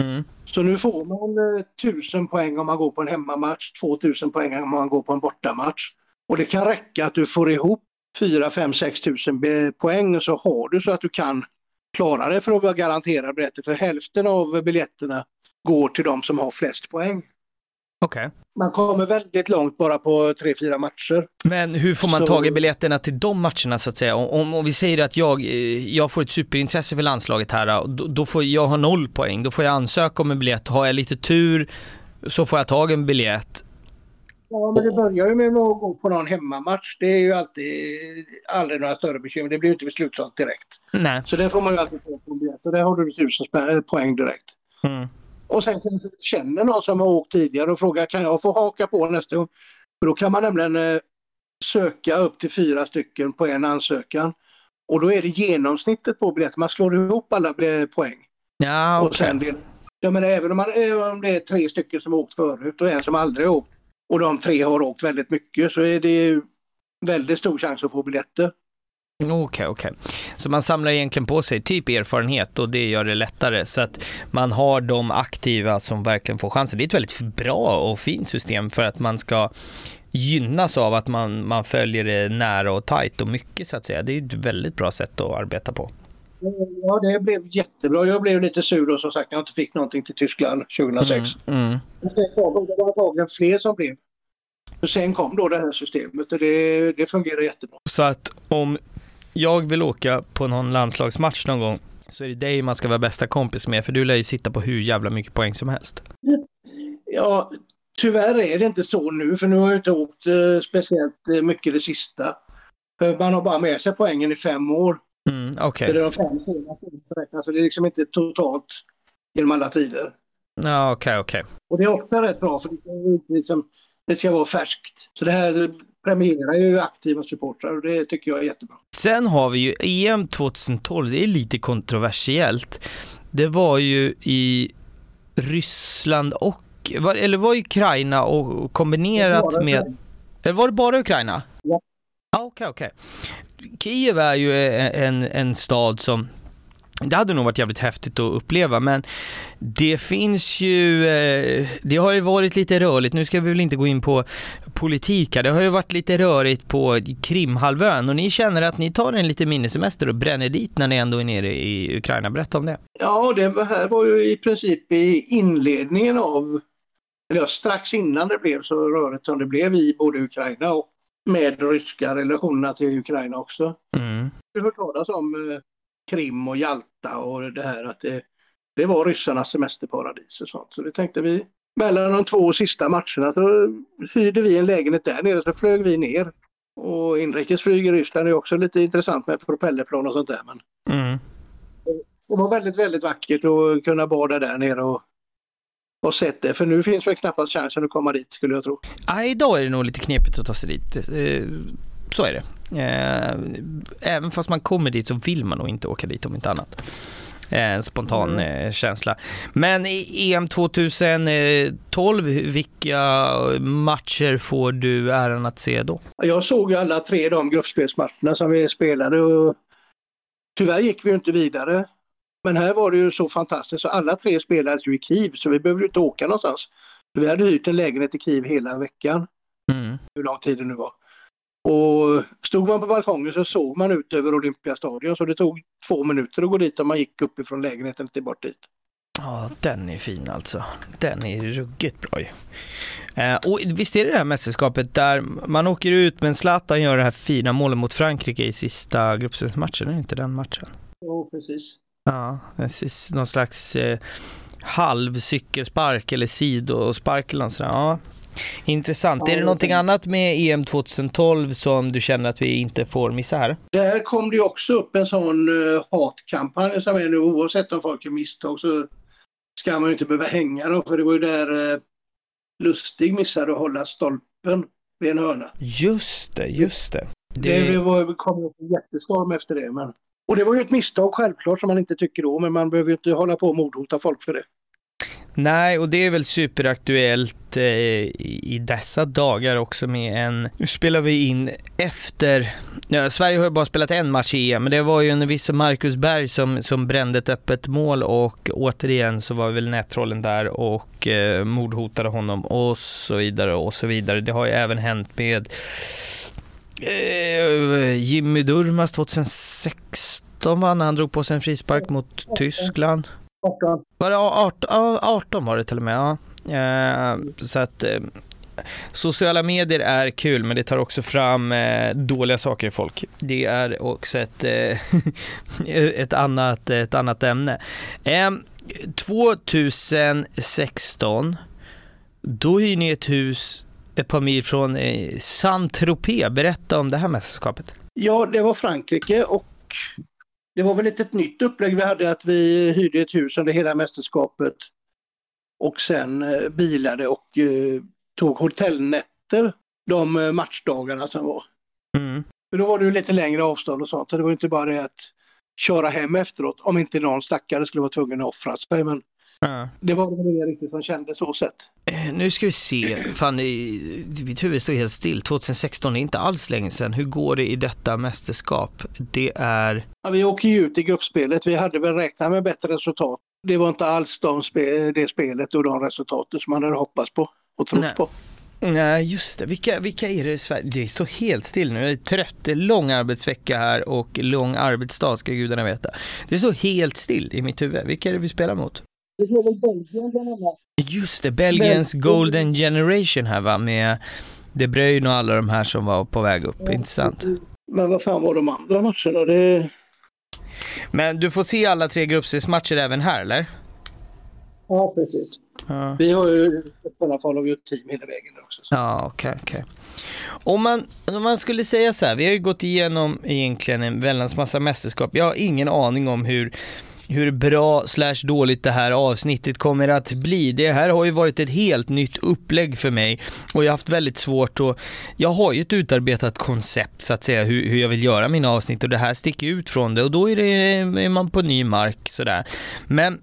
Mm. Så nu får man 1000 eh, poäng om man går på en hemmamatch, 2000 poäng om man går på en bortamatch. Och det kan räcka att du får ihop 4, 5, 6 tusen poäng så har du så att du kan klara det för att vara garanterad biljetter. För hälften av biljetterna går till de som har flest poäng. Okay. Man kommer väldigt långt bara på tre, fyra matcher. Men hur får man så... tag i biljetterna till de matcherna så att säga? Om, om vi säger att jag, eh, jag får ett superintresse för landslaget här, då, då får jag ha noll poäng. Då får jag ansöka om en biljett. Har jag lite tur så får jag tag i en biljett. Ja, men det börjar ju med att gå på någon hemmamatch. Det är ju alltid aldrig några större bekymmer. Det blir ju inte beslutsamt direkt. Nej. Så det får man ju alltid få på en biljett och där har du tusen poäng direkt. Mm. Och sen kanske känner någon som har åkt tidigare och frågar kan jag få haka på nästa gång? För då kan man nämligen eh, söka upp till fyra stycken på en ansökan. Och då är det genomsnittet på biljetten. Man slår ihop alla poäng. Ja, okay. och sen jag menar, även om, man, om det är tre stycken som har åkt förut och en som aldrig har åkt och de tre har åkt väldigt mycket så är det väldigt stor chans att få biljetter. Okej, okay, okej. Okay. Så man samlar egentligen på sig typ erfarenhet och det gör det lättare. Så att man har de aktiva som verkligen får chansen. Det är ett väldigt bra och fint system för att man ska gynnas av att man, man följer det nära och tajt och mycket så att säga. Det är ett väldigt bra sätt att arbeta på. Ja, det blev jättebra. Jag blev lite sur då som sagt när jag inte fick någonting till Tyskland 2006. Mm, mm. Det var antagligen fler som blev. För sen kom då det här systemet och det, det fungerar jättebra. Så att om jag vill åka på någon landslagsmatch någon gång så är det dig man ska vara bästa kompis med för du lär ju sitta på hur jävla mycket poäng som helst. Ja, tyvärr är det inte så nu för nu har jag inte åkt eh, speciellt eh, mycket det sista. För man har bara med sig poängen i fem år. Mm, okay. Det är de fem senaste så det är liksom inte totalt genom alla tider. Ja, okej, okay, okej. Okay. Och det är också rätt bra för det, liksom, det ska vara färskt. Så det här premierar ju aktiva supportrar och det tycker jag är jättebra. Sen har vi ju EM 2012, det är lite kontroversiellt. Det var ju i Ryssland och, eller var Ukraina och kombinerat med... Eller var det bara Ukraina? Ja. Okej, okej. Kiev är ju en, en stad som det hade nog varit jävligt häftigt att uppleva, men det finns ju, eh, det har ju varit lite rörligt, nu ska vi väl inte gå in på politik här, det har ju varit lite rörigt på Krimhalvön och ni känner att ni tar en lite minnesemester och bränner dit när ni ändå är nere i Ukraina, berätta om det. Ja, det här var ju i princip i inledningen av, eller strax innan det blev så rörigt som det blev i både Ukraina och med ryska relationerna till Ukraina också. Mm. Du har hört talas om eh, Krim och Jalta och det här att det, det var ryssarnas semesterparadis och sånt. Så det tänkte vi. Mellan de två sista matcherna så hyrde vi en lägenhet där nere så flög vi ner. Och inrikesflyg i Ryssland är också lite intressant med propellerplan och sånt där. Men mm. Det var väldigt, väldigt vackert att kunna bada där nere och, och sett det. För nu finns väl knappast chansen att komma dit skulle jag tro. Ja, idag är det nog lite knepigt att ta sig dit. Eh, Så är det. Eh, även fast man kommer dit så vill man nog inte åka dit om inte annat. En spontan mm. känsla. Men i EM 2012, vilka matcher får du äran att se då? Jag såg alla tre de gruppspelsmatcherna som vi spelade och tyvärr gick vi inte vidare. Men här var det ju så fantastiskt så alla tre spelades ju i Kiev så vi behövde inte åka någonstans. Vi hade hyrt en lägenhet i Kiev hela veckan. Mm. Hur lång tid det nu var. Och stod man på balkongen så såg man ut över Olympiastadion så det tog två minuter att gå dit om man gick uppifrån lägenheten till bort dit. Ja, den är fin alltså. Den är ruggigt bra ju. Eh, och visst är det det här mästerskapet där man åker ut men Zlatan gör det här fina målet mot Frankrike i sista gruppspelsmatchen, är det inte den matchen? Jo, precis. Ja, någon slags eh, halv cykelspark eller sidospark eller något sådär. Ja, Intressant. Ja, är det någonting annat med EM 2012 som du känner att vi inte får missa här? Där kom det också upp en sån uh, hatkampanj som är nu oavsett om folk är misstag så ska man ju inte behöva hänga dem för det var ju där uh, Lustig missade att hålla stolpen vid en hörna. Just det, just det. Det, det var, kom en jättestorm efter det. Men... Och det var ju ett misstag självklart som man inte tycker då men man behöver ju inte hålla på och mordhota folk för det. Nej, och det är väl superaktuellt eh, i dessa dagar också med en... Nu spelar vi in efter... Ja, Sverige har ju bara spelat en match i EM, men det var ju en viss Marcus Berg som, som brände ett öppet mål och återigen så var väl nättrollen där och eh, mordhotade honom och så vidare och så vidare. Det har ju även hänt med eh, Jimmy Durmaz 2016 va, när han drog på sig en frispark mot Tyskland. 18. Var det 18? 18 var det till och med, ja. Eh, så att eh, sociala medier är kul, men det tar också fram eh, dåliga saker i folk. Det är också ett, ett, annat, ett annat ämne. 2016, då hyr ni ett hus ett par mil från Saint-Tropez. Berätta om det här mästerskapet. Ja, det var Frankrike och det var väl ett nytt upplägg vi hade att vi hyrde ett hus under hela mästerskapet och sen eh, bilade och eh, tog hotellnätter de eh, matchdagarna som var. Mm. För då var det ju lite längre avstånd och sånt. Så det var inte bara det att köra hem efteråt om inte någon stackare skulle vara tvungen att offra sig. Men Ja. Det var väl ingen riktigt som kände så sett. Eh, nu ska vi se, fan mitt huvud står helt still. 2016 är inte alls länge sedan. Hur går det i detta mästerskap? Det är... Ja, vi åker ju ut i gruppspelet. Vi hade väl räknat med bättre resultat. Det var inte alls de spe det spelet och de resultaten som man hade hoppats på och trott Nej. på. Nej, just det. Vilka, vilka är det i Sverige? Det står helt still nu. Jag är trött. Det är lång arbetsvecka här och lång arbetsdag ska gudarna veta. Det står helt still i mitt huvud. Vilka är det vi spelar mot? Det var väl Belgien bland annat. Just det, Belgiens Men, Golden Generation här va, med De Bruyne och alla de här som var på väg upp, ja, inte sant? Men vad fan var de andra matcherna? Det... Men du får se alla tre gruppspelsmatcher även här, eller? Ja, precis. Ja. Vi har ju i alla fall har ett team hela vägen också. Så. Ja, okej, okay. Okay. Om man, om man skulle säga så här, vi har ju gått igenom egentligen en väldans massa mästerskap. Jag har ingen aning om hur hur bra slash dåligt det här avsnittet kommer att bli. Det här har ju varit ett helt nytt upplägg för mig och jag har haft väldigt svårt att, jag har ju ett utarbetat koncept så att säga hur, hur jag vill göra mina avsnitt och det här sticker ut från det och då är, det, är man på ny mark sådär. Men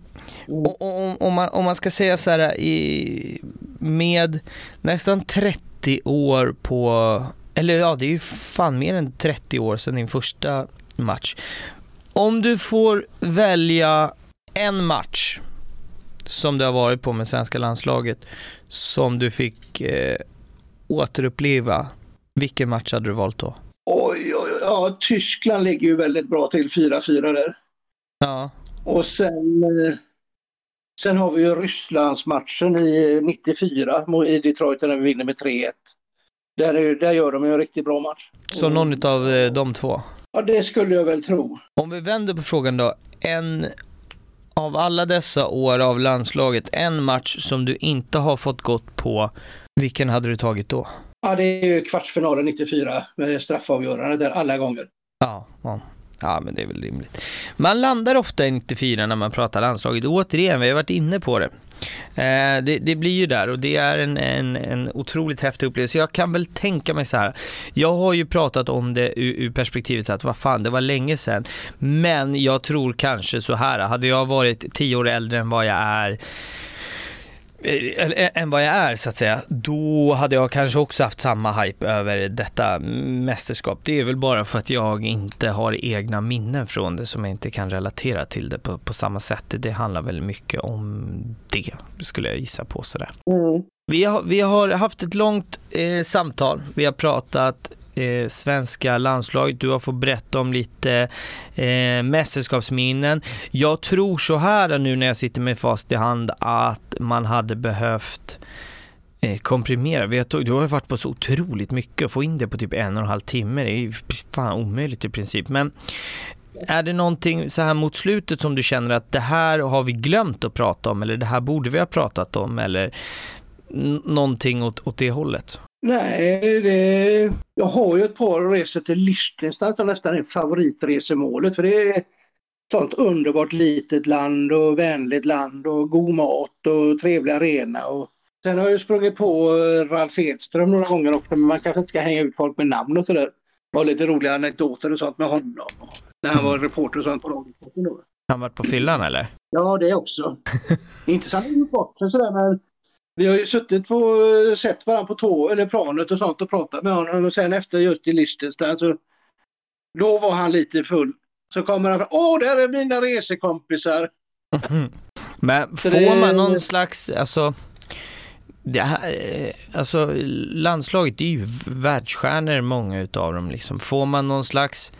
om, om, man, om man ska säga så här i, med nästan 30 år på, eller ja det är ju fan mer än 30 år sedan din första match. Om du får välja en match som du har varit på med svenska landslaget som du fick eh, återuppleva, vilken match hade du valt då? Oj, oj, ja, Tyskland ligger ju väldigt bra till, 4-4 där. Ja. Och sen, eh, sen har vi ju Rysslandsmatchen i 94 i Detroit när vi vinner med 3-1. Där, där gör de ju en riktigt bra match. Så någon av eh, de två? Ja, det skulle jag väl tro. Om vi vänder på frågan då. En av alla dessa år av landslaget, en match som du inte har fått gått på, vilken hade du tagit då? Ja, det är ju kvartsfinalen 94 med straffavgörande där alla gånger. Ja, ja. Ja, men det är väl rimligt. Man landar ofta i 94 när man pratar landslaget. Återigen, vi har varit inne på det. Eh, det, det, blir ju där och det är en, en, en otroligt häftig upplevelse. Jag kan väl tänka mig så här. Jag har ju pratat om det ur, ur perspektivet att vad fan, det var länge sedan. Men jag tror kanske så här. Hade jag varit tio år äldre än vad jag är än vad jag är så att säga, då hade jag kanske också haft samma hype över detta mästerskap. Det är väl bara för att jag inte har egna minnen från det som jag inte kan relatera till det på, på samma sätt. Det handlar väl mycket om det, skulle jag gissa på sådär. Mm. Vi, har, vi har haft ett långt eh, samtal, vi har pratat eh, svenska landslaget. Du har fått berätta om lite eh, mästerskapsminnen. Jag tror så här nu när jag sitter med fast i hand att man hade behövt eh, komprimera. Vi har, du har varit på så otroligt mycket, att få in det på typ en och en halv timme, det är ju fan omöjligt i princip. Men är det någonting så här mot slutet som du känner att det här har vi glömt att prata om eller det här borde vi ha pratat om eller någonting åt, åt det hållet? Nej, det, jag har ju ett par resor till Liechtenstein som nästan är favoritresemålet för det är ett sånt underbart litet land och vänligt land och god mat och trevlig arena. Och sen har jag sprungit på Ralf Edström några gånger också men man kanske inte ska hänga ut folk med namn och sådär. Det var lite roliga anekdoter och sånt med honom. När han var reporter och sånt på radiosporten. Han varit på fyllan eller? Ja, det också. inte så han har gjort bort sig sådär men vi har ju suttit och eh, sett varandra på tå, eller planet och sånt och pratat med honom och sen efter just i Liechtenstein så då var han lite full. Så kommer han fram, åh där är mina resekompisar. Mm. Men får det... man någon slags, alltså, det här, eh, alltså landslaget är ju världsstjärnor många utav dem liksom. Får man någon slags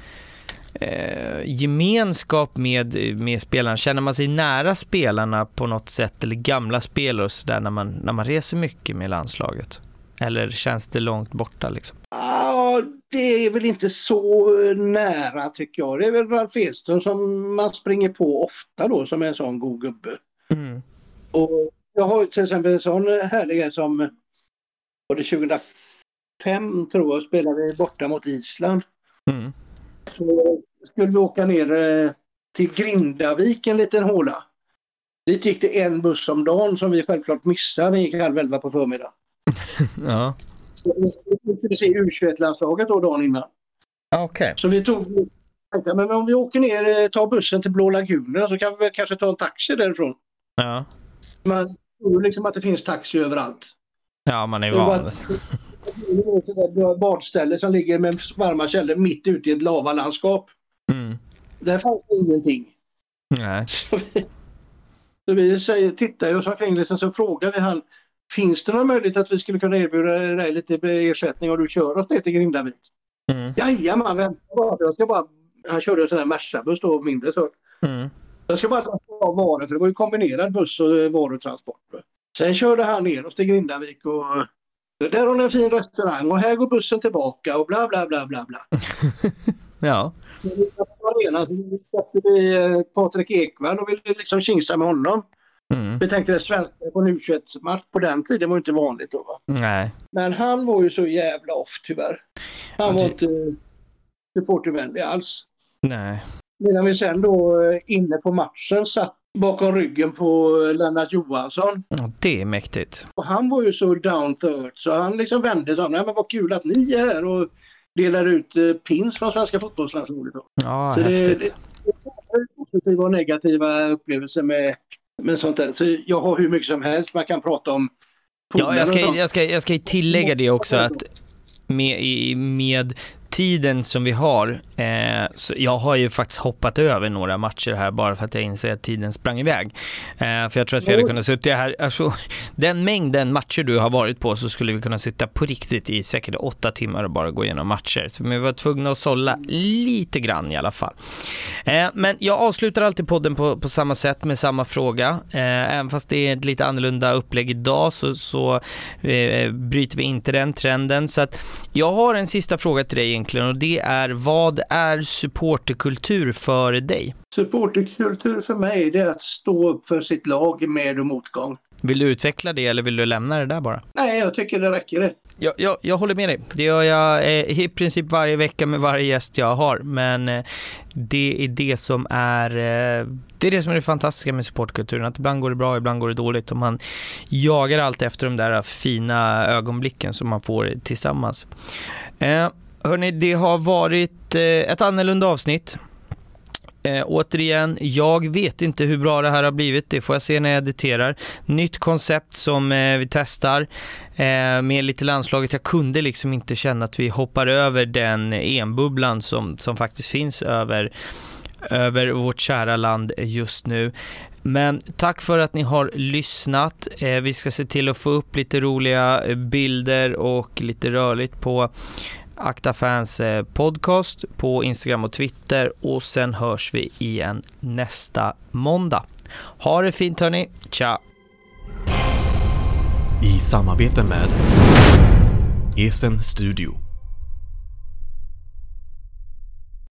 eh, gemenskap med, med spelarna? Känner man sig nära spelarna på något sätt eller gamla spelare och sådär när man, när man reser mycket med landslaget? Eller känns det långt borta liksom? Ja, det är väl inte så nära tycker jag. Det är väl Ralf Edström som man springer på ofta då som en sån god gubbe. Mm. Och jag har till exempel en sån härlig som var det 2005 tror jag spelade borta mot Island. Mm så skulle vi åka ner eh, till Grindavik, en liten håla. Dit gick det en buss om dagen som vi självklart missade. Den gick halv elva på förmiddagen. ja. Vi skulle se U21-landslaget då dagen innan. Okay. Så vi tog, men om vi åker ner, eh, tar bussen till Blå lagunen så kan vi kanske ta en taxi därifrån. Ja. Man tror liksom att det finns taxi överallt. Ja, man är van badställe som ligger med varma källor mitt ute i ett lavalandskap. Mm. Där fanns det ingenting. Nej. Så vi, så vi säger, tittar oss omkring liksom, så frågar vi han Finns det någon möjlighet att vi skulle kunna erbjuda dig lite ersättning och du kör oss ner till Grindavik? Mm. Jajamän, vänta bara. Jag ska bara han körde en sån här Mercabuss då, mindre så. Mm. Jag ska bara ta varor, för det var ju kombinerad buss och varutransport. Sen körde han ner oss till Grindavik och där har ni en fin restaurang och här går bussen tillbaka och bla bla bla bla bla. ja. Arena vi eh, Patrik Ekwall och ville liksom tjingsa med honom. Mm. Vi tänkte att svenskar på en U21-match på den tiden var inte vanligt då. Va? Nej. Men han var ju så jävla off tyvärr. Han var inte supportervänlig alls. Nej. Medan vi sen då eh, inne på matchen satt bakom ryggen på Lennart Johansson. Ja, det är mäktigt. Och han var ju så down earth så han liksom vände sig om. Nej men vad kul att ni är här och delar ut eh, pins från svenska fotbollslandslaget. Ja, så häftigt. Det, det positiva och negativa upplevelser med, med sånt där. Så jag har hur mycket som helst man kan prata om. Ja, jag ska, jag, ska, jag ska tillägga det också att med, med tiden som vi har, eh, så jag har ju faktiskt hoppat över några matcher här bara för att jag inser att tiden sprang iväg. Eh, för jag tror att vi hade kunnat sitta här, alltså den mängden matcher du har varit på så skulle vi kunna sitta på riktigt i säkert åtta timmar och bara gå igenom matcher. Så vi var tvungna att sålla lite grann i alla fall. Eh, men jag avslutar alltid podden på, på samma sätt med samma fråga. Eh, även fast det är ett lite annorlunda upplägg idag så, så eh, bryter vi inte den trenden. Så att jag har en sista fråga till dig egentligen och det är vad är supporterkultur för dig? Supporterkultur för mig det är att stå upp för sitt lag med och motgång. Vill du utveckla det eller vill du lämna det där bara? Nej, jag tycker det räcker det. Jag, jag, jag håller med dig. Det gör jag eh, i princip varje vecka med varje gäst jag har, men eh, det är det som är eh, det är det som är det fantastiska med supportkulturen, att ibland går det bra, ibland går det dåligt och man jagar alltid efter de där fina ögonblicken som man får tillsammans. Eh, hörni, det har varit eh, ett annorlunda avsnitt. Eh, återigen, jag vet inte hur bra det här har blivit. Det får jag se när jag editerar. Nytt koncept som eh, vi testar eh, med lite landslaget. Jag kunde liksom inte känna att vi hoppar över den enbubblan som, som faktiskt finns över över vårt kära land just nu. Men tack för att ni har lyssnat. Eh, vi ska se till att få upp lite roliga eh, bilder och lite rörligt på Akta Fans eh, podcast på Instagram och Twitter och sen hörs vi igen nästa måndag. Ha det fint hörni, tja! I samarbete med Esen Studio